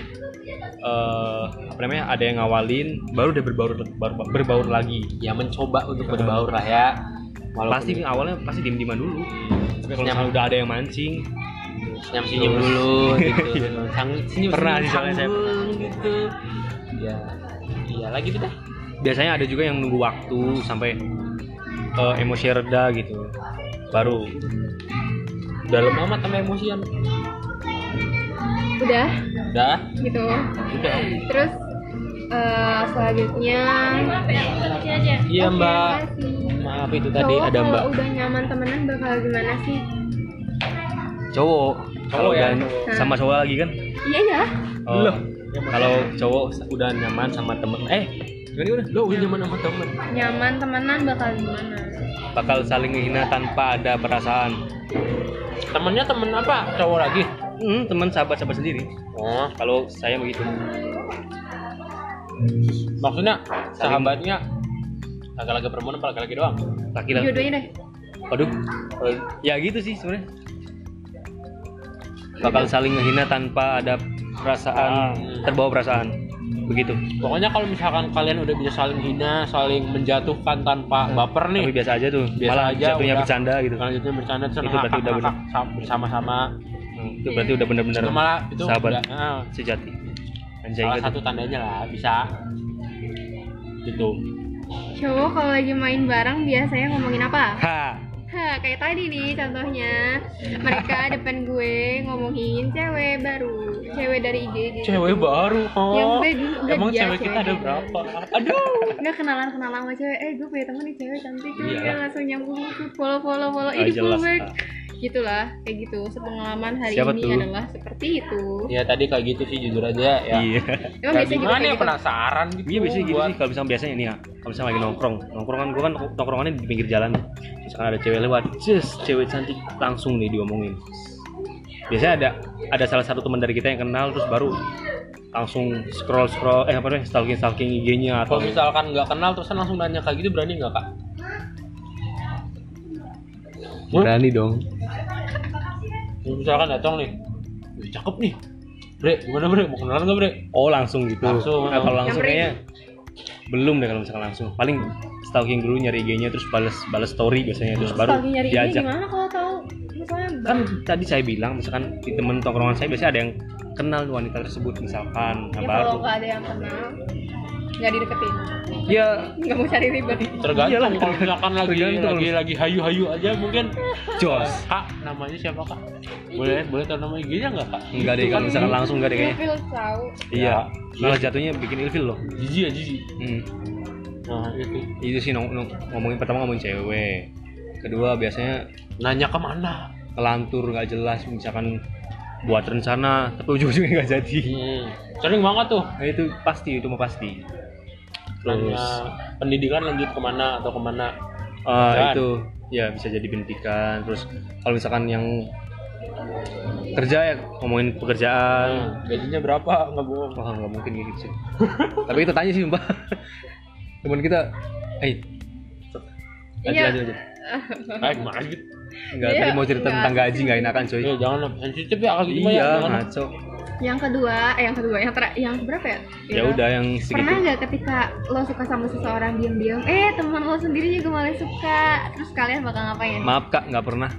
eh apa namanya ada yang ngawalin baru udah berbaur baru berbaur lagi. Ya mencoba untuk berbaur lah ya. Walaupun pasti awalnya pasti diem dieman dulu tapi kalau misalnya udah ada yang mancing senyum senyum dulu gitu. Sang, senyum Pernah sih soalnya saya canggung gitu. Ya iya lagi tuh dah biasanya ada juga yang nunggu waktu sampai eh, emosi reda gitu. Baru. Dalam amat sama emosian. Udah? Udah? Gitu. udah. Terus eh, selanjutnya. Iya mbak. makasih. maaf itu tadi Cowok ada mbak. kalau udah nyaman temenan bakal gimana sih? cowok. Kalau ya, cowok. sama cowok lagi kan? Iya ya. Oh, Loh. kalau cowok udah nyaman sama temen eh gimana gimana lo udah nyaman sama temen. Nyaman temenan bakal gimana? bakal saling menghina tanpa ada perasaan. Temennya temen apa? Cowok lagi? Hmm, teman sahabat sahabat sendiri. Oh. Kalau saya begitu maksudnya sahabatnya laki-laki perempuan apa laki-laki doang? Laki-laki. Jodohnya deh. waduh. Ya gitu sih sebenarnya. Bakal saling menghina tanpa ada perasaan Hmm. terbawa perasaan. Begitu. Pokoknya kalau misalkan kalian udah bisa saling hina saling menjatuhkan tanpa baper nih tapi biasa aja tuh. Biasa malah aja, jatuhnya udah. bercanda gitu. Selanjutnya bercanda terus Itu berarti udah bersama-sama Hmm, itu berarti udah bener-bener itu malah itu sahabat udah, ah, sejati anjay salah gitu satu tandanya lah bisa gitu Cowok kalau lagi main bareng biasanya ngomongin apa? ha Hah, kayak tadi nih contohnya. Mereka depan gue ngomongin cewek baru, cewek dari IG gitu. cewek baru oh Yang gue udah emang dia cewek kita ada cewek. berapa aduh Nggak kenalan kenalan sama cewek. Eh, gue punya temen nih cewek cantik tuh. Iya. Dia langsung nyambung follow follow follow. Ah, Ini follow back. Lah. Gitulah, kayak gitu. Sepengalaman hari Siapa ini tuh? adalah seperti itu. ya tadi kayak gitu sih jujur aja ya iya Emang Kayak biasanya juga gimana ya gitu. penasaran gitu iya biasanya gitu buat- sih kalau misalnya biasanya nih ya kalau misalnya lagi nongkrong nongkrong kan gue kan nongkrongannya di pinggir jalan misalkan ada cewek lewat just cewek cantik langsung nih diomongin biasanya ada ada salah satu teman dari kita yang kenal terus baru langsung scroll scroll eh apa namanya stalking stalking IG-nya atau kalau misalkan nggak kenal terus langsung nanya kayak gitu berani nggak kak berani dong. Misalkan datang nih "Wih, cakep nih. Bre gimana bre? Mau kenalan nggak bre? Oh langsung gitu. Langsung. Nah, kalau langsung kayaknya belum deh kalau misalkan langsung. Paling stalking dulu nyari IG-nya terus balas balas story biasanya terus baru Lagi nyari diajak. gimana kalau tahu? Misalnya kan tadi saya bilang misalkan di temen tongkrongan saya biasanya ada yang kenal wanita tersebut misalkan nah ya baru. kalau nggak ada yang kenal nggak dideketin. Ya nggak mau cari ribet. Tergantung Iyalah, kalau misalkan lagi tergantung. lagi lagi hayu hayu aja mungkin. Jos. Kak namanya siapa kak? Boleh boleh tahu nama IG-nya nggak kak? Enggak deh kalau misalkan langsung enggak deh kayaknya. Ilfil tahu. Iya. Malah jatuhnya bikin ilfil loh. Jijik ya jijik hmm. nah itu. Itu sih nong- nong- ngomongin pertama ngomongin cewek. Kedua biasanya nanya ke mana? kelantur nggak jelas misalkan buat rencana. Tapi ujung-ujungnya nggak jadi. Hmm. sering banget tuh. Nah itu pasti itu mah pasti nanya terus pendidikan lanjut ke mana atau ke mana? Pekerjaan. itu ya bisa jadi pendidikan. Terus kalau misalkan yang kerja ya ngomongin pekerjaan. Hmm, gajinya berapa? Nggak bohong. Wah nggak mungkin gitu sih. Tapi kita tanya sih mbak. Teman kita eh lanjut Iya. lanjut. Ah gimana sih Enggak, Iya, tadi mau cerita enggak. tentang gaji nggak enakan coy ya jangan sensitif ya kalau gitu ya, iya ngaco Yang kedua, eh yang kedua, yang ter yang berapa ya? ya udah yang Pernah segitu nggak ketika lo suka sama seseorang diam-diam, eh teman lo sendiri juga malah suka, terus kalian bakal ngapain? maaf kak nggak pernah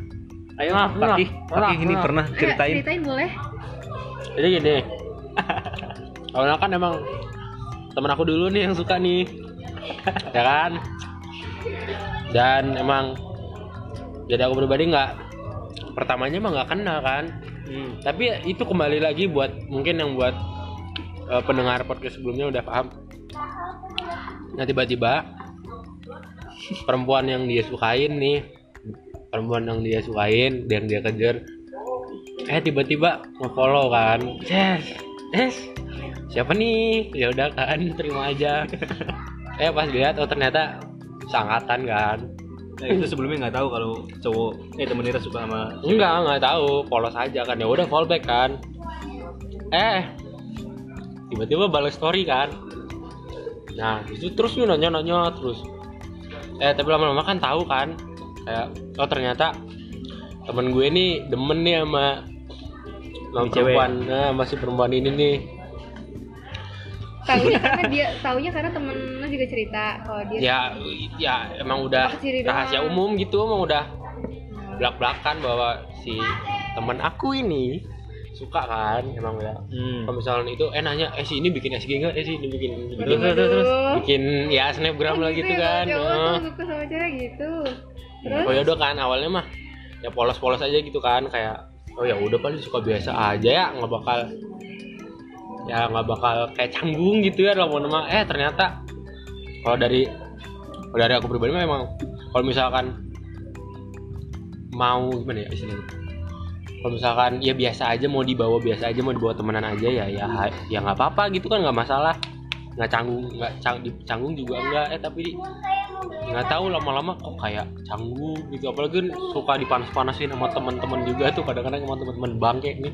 ayo Pernah, Pak pernah, Ki Pak Ki ini pernah. pernah Ayo, ceritain ceritain boleh? jadi gini awalnya kan emang temen aku dulu nih yang suka nih ya kan dan emang jadi aku pribadi nggak pertamanya emang nggak kenal kan Hmm. tapi itu kembali lagi buat mungkin yang buat eh, pendengar podcast sebelumnya udah paham. Nah tiba-tiba perempuan yang dia sukain nih perempuan yang dia sukain yang dia kejar eh tiba-tiba nge-follow kan. Yes yes siapa nih? Ya udah kan terima aja. Eh pas lihat oh ternyata sangatan kan Nah, itu sebelumnya nggak tahu kalau cowok eh temen Nira suka sama enggak nggak tahu. Polos aja kan. Ya udah fallback kan. Eh tiba-tiba balas story kan. Nah itu terus nih nanya nanya terus. Eh tapi lama-lama kan tahu kan. Kayak oh ternyata temen gue nih demen nih sama sama Ini perempuan nah, masih perempuan ini nih Taunya karena dia, taunya karena temen juga cerita kalau dia ya ya emang udah ciri doang? rahasia umum gitu emang udah belak belakan bahwa si temen aku ini suka kan emang udah hmm. kalau misalnya itu eh nanya eh si ini bikin SG enggak eh si ini bikin bikin, Terus, terus, terus, bikin ya snapgram lah gitu ya, kan cowok tuh suka sama cewek gitu. Terus oh ya udah kan awalnya mah ya polos-polos aja gitu kan kayak oh ya udah paling suka biasa aja ya nggak bakal ya nggak bakal kayak canggung gitu ya kalau nama. Eh ternyata kalau dari kalau dari aku pribadi mah emang kalau misalkan mau gimana ya istilahnya? Kalau misalkan ya biasa aja mau dibawa biasa aja mau dibawa temenan aja ya ya ya nggak apa-apa gitu kan nggak masalah. Nggak canggung nggak canggung juga enggak eh tapi nggak tahu lama-lama kok kayak canggung gitu apalagi kan suka dipanas-panasin sama teman-teman juga tuh kadang-kadang sama teman-teman bangke nih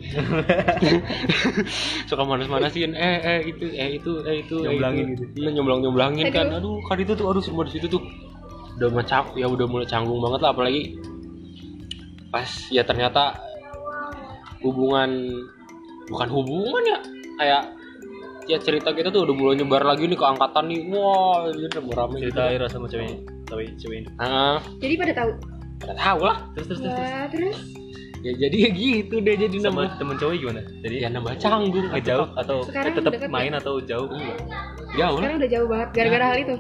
suka panas-panasin eh eh itu eh itu eh itu eh, Nyomblangin itu. gitu. Iya, nyomblong nyomblangin kan Aduh. aduh kan itu tuh aduh semua di situ tuh udah macam ya udah mulai canggung banget lah apalagi pas ya ternyata hubungan bukan hubungan ya kayak ya cerita kita tuh udah mulai nyebar lagi nih ke angkatan nih. Wah ini udah mau rame cerita Ira sama ceweknya cewek ceweknya ah jadi pada tahu. nggak tahu lah. Terus terus terus, terus. Terus? Ya jadi ya gitu deh jadi sama nambah temen cowok gimana? Jadi ya nambah canggung. ngejauh atau Sekarang tetap deket main ya? atau jauh? Jauh lah. sekarang udah jauh banget gara-gara hal itu.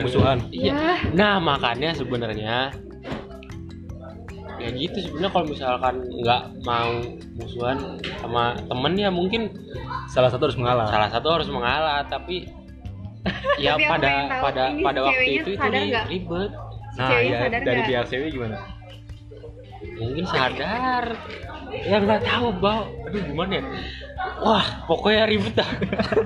Musuhan. Iya. Nah makanya sebenarnya ya gitu sebenarnya kalau misalkan nggak mau musuhan sama temen ya mungkin salah satu harus mengalah. salah satu harus mengalah tapi ya Tapi pada pada pada si waktu itu itu ribet. Si nah ceweknya ya sadar dari pihak cewek gimana? Mungkin sadar. Ya nggak tahu bau aduh gimana ya? Wah pokoknya ribet dah.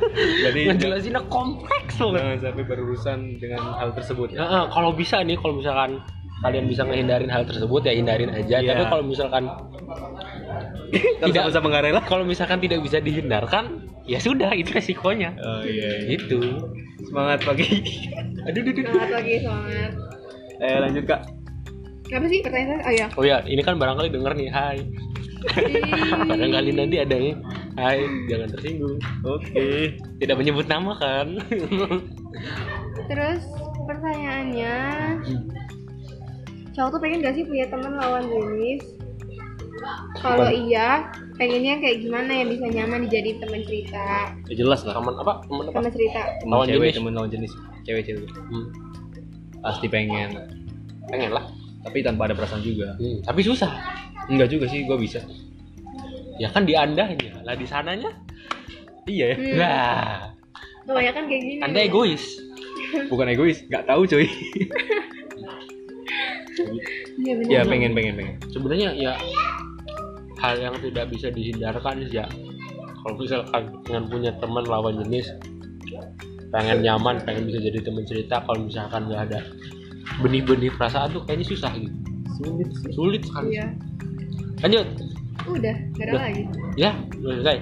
Jadi ngejelasinnya kompleks banget jangan sampai berurusan dengan hal tersebut. Ya, kalau bisa nih, kalau misalkan kalian bisa ngehindarin hal tersebut ya hindarin aja. Iya. Tapi kalau misalkan Tidak. sama-sama nggak rela kalau misalkan tidak bisa dihindarkan, ya sudah itu resikonya. oh iya, iya. Itu. semangat pagi Aduh, aduh, aduh. Semangat lagi, semangat. eh lanjut kak Apa sih pertanyaan saya? Oh ya. Oh ya, ini kan barangkali denger nih, hai. Barangkali nanti ada yang hai, jangan tersinggung. oke Tidak menyebut nama kan? Terus pertanyaannya, cowok tuh pengen gak sih punya teman lawan jenis? Kalau iya, pengennya kayak gimana yang bisa nyaman dijadiin teman cerita? ya jelas lah Teman apa? Teman apa? Teman cerita. temen Lawan cewek jenis. temen lawan jenis cewek cewek Hmm, pasti pengen pengen lah. tapi tanpa ada perasaan juga Hmm, tapi susah. enggak juga sih gue bisa Ya kan di andanya, lah di sananya. iya ya Hmm. Nah, Kebanyakan kayak gini. anda egois. bukan egois nggak tahu coy Iya benar. ya pengen pengen pengen sebenarnya ya hal yang tidak bisa dihindarkan sih ya kalau misalkan dengan punya teman lawan jenis pengen nyaman pengen bisa jadi teman cerita kalau misalkan nggak ada benih-benih perasaan tuh kayaknya susah gitu sulit sih sulit sekali Iya. lanjut Udah, gak ada Udah. lagi. ya udah selesai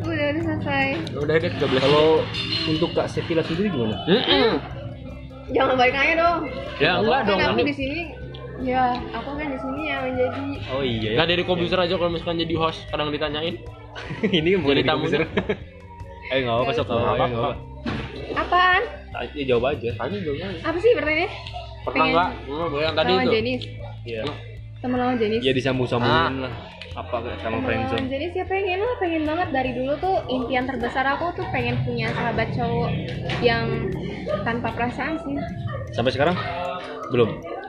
Udah, udah selesai. udah deh 13 kalau untuk kak Sevilla sendiri gimana jangan balik nanya dong Ya enggak dong. kan aku di sini ya aku kan di sini yang menjadi Oh iya. Enggak dari komputer aja kalau misalkan jadi host kadang ditanyain. ini kan bukan Jadi di komputer. Ayo enggak apa-apa sok Nggak tahu ayo apa-apa. apaan Ya jawab aja. Tanya dong. apa sih pertanyaannya Pernah enggak? Hmm, yang tadi sama itu. Jenis Iya. temen lawan Jenis Ya disambung-sambungin lah. Apa kayak sama friendzone. lawan Jenis ya pengen lah pengen banget dari dulu tuh impian terbesar aku tuh pengen punya sahabat cowok yang tanpa perasaan sih Sampai sekarang belum.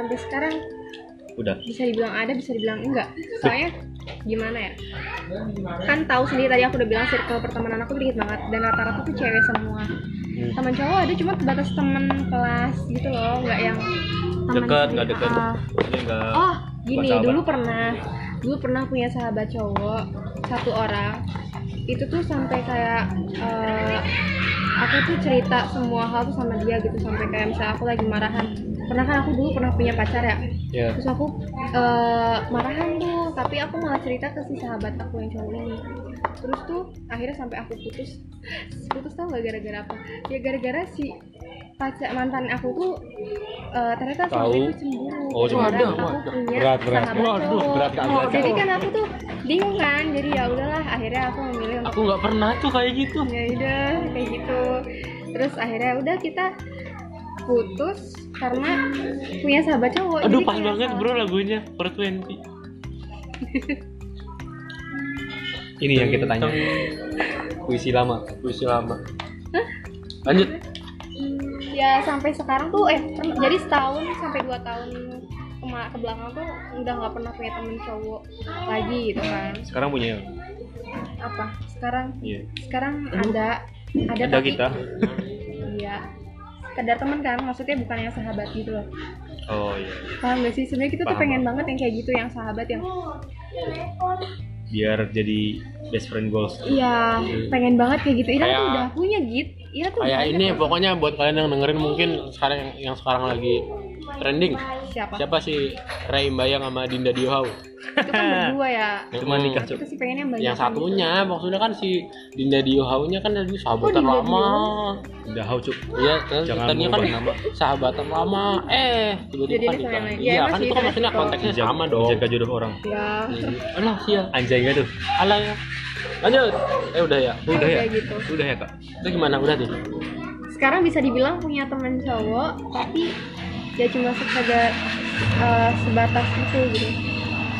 Sampai sekarang Udah. bisa dibilang ada bisa dibilang enggak. Soalnya gimana ya? Kan tahu sendiri tadi aku udah bilang circle pertemanan aku dikit banget. Dan rata-rata tuh cewek semua. Hmm. teman cowok ada cuma batas temen kelas gitu loh. Nggak yang teman Dekat, nggak dekat. Oh gini dulu pernah dulu pernah punya sahabat cowok satu orang. Itu tuh sampai kayak eh, aku tuh cerita semua hal tuh sama dia gitu. Sampai kayak misalnya aku lagi marahan pernah kan aku dulu pernah punya pacar ya Ya. terus aku eh, marahan tuh tapi aku malah cerita ke si sahabat aku yang cowok ini terus tuh akhirnya sampai aku putus putus tau gak gara-gara apa ya gara-gara si pacar mantan aku tuh eh, ternyata Tahu. suami itu cemburu Oh, cemburu. Aku waduh. punya Berat, berat. sahabat Waduh, cowok. berat kali, berat jadi kan aku tuh bingung kan jadi ya udahlah akhirnya aku memilih untuk Aku nggak pernah tuh kayak gitu. ya udah kayak gitu terus akhirnya udah kita putus karena punya sahabat cowok Aduh pas banget bro lagunya per 20 Ini yang kita tanya. Puisi lama. Puisi lama. Lanjut. ya sampai sekarang tuh eh jadi setahun sampai dua tahun ke belakang tuh udah nggak pernah punya temen cowok lagi gitu kan Sekarang punya. apa sekarang Iya. sekarang ada ada, Ada tapi kita. iya sekedar temen kan maksudnya bukan yang sahabat gitu loh Oh iya. paham gak sih sebenarnya kita tuh Paham, pengen banget yang kayak gitu yang sahabat yang Biar jadi best friend goals. iya pengen banget kayak gitu Ira tuh Kayak- udah punya git Ira tuh Kayak ini pokoknya buat kalian yang dengerin mungkin sekarang yang, yang sekarang lagi trending. Siapa Siapa sih Ray Bayang sama Dinda Diohau? itu kan berdua ya Cuma Hmm. nikah, Cuk. itu sih pengennya banyak Yang satunya maksudnya kan si Dinda Diohau-nya kan lagi sahabatan Dinda lama. Udah hau cuk. Iya, tadinya kan nama. sahabatan lama. Eh, tiba-tiba kan sama nikah. Ya, Iya, emang kan sih, itu kan maksudnya konteksnya sama dong. Menjaga jodoh orang. ya Alah, sia. Anjay gak tuh? Alah ya. Lanjut. Eh udah ya. Udah ya? gitu Udah ya kak? Itu gimana? Udah nih. sekarang bisa dibilang punya teman cowok tapi ya cuma sekedar eh, sebatas itu gitu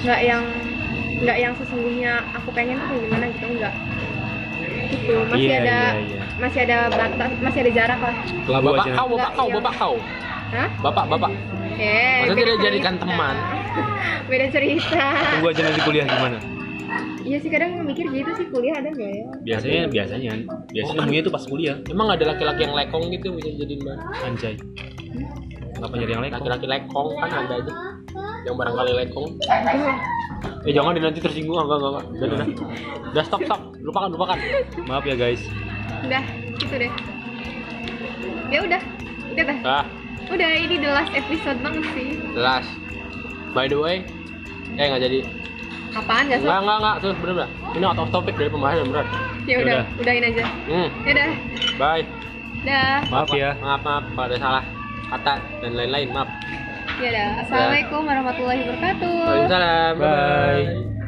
nggak yang nggak yang sesungguhnya aku pengen tuh kayak gimana gitu enggak gitu masih Iya, ada iya, iya. masih ada batas masih ada jarak lah Lah bapak aja. kau, bapak Enggak, kau, iya. bapak kau. Hah? Bapak, bapak. Eh, Masa tidak jadikan teman? beda cerita Tunggu aja nanti kuliah gimana? iya sih kadang mikir gitu sih kuliah ada nggak ya Biasanya, biasanya. Biasanya nemunya tuh pas kuliah. Emang ada laki-laki yang lekong gitu bisa jadiin bahan? Anjay. Kenapa nyari yang lain? Laki-laki lekong kan ada aja. Yang barangkali lekong. Eh jangan di nanti tersinggung enggak enggak enggak. Udah udah. Udah stop stop. Lupakan lupakan. Maaf ya guys. udah gitu deh ya udah udah dah Ah, udah ini the last episode banget sih jelas. By the way, eh nggak jadi. apaan gak Enggak sob enggak enggak terus bener bener. Ini out of topic dari pembahasan beneran. ya udah Udah. udahin aja Hmm. ya udah Bye. dah Maaf ya. Maaf maaf kalau ada salah kata dan lain-lain maaf. ya udah assalamualaikum warahmatullahi wabarakatuh Waalaikumsalam. Bye. Bye.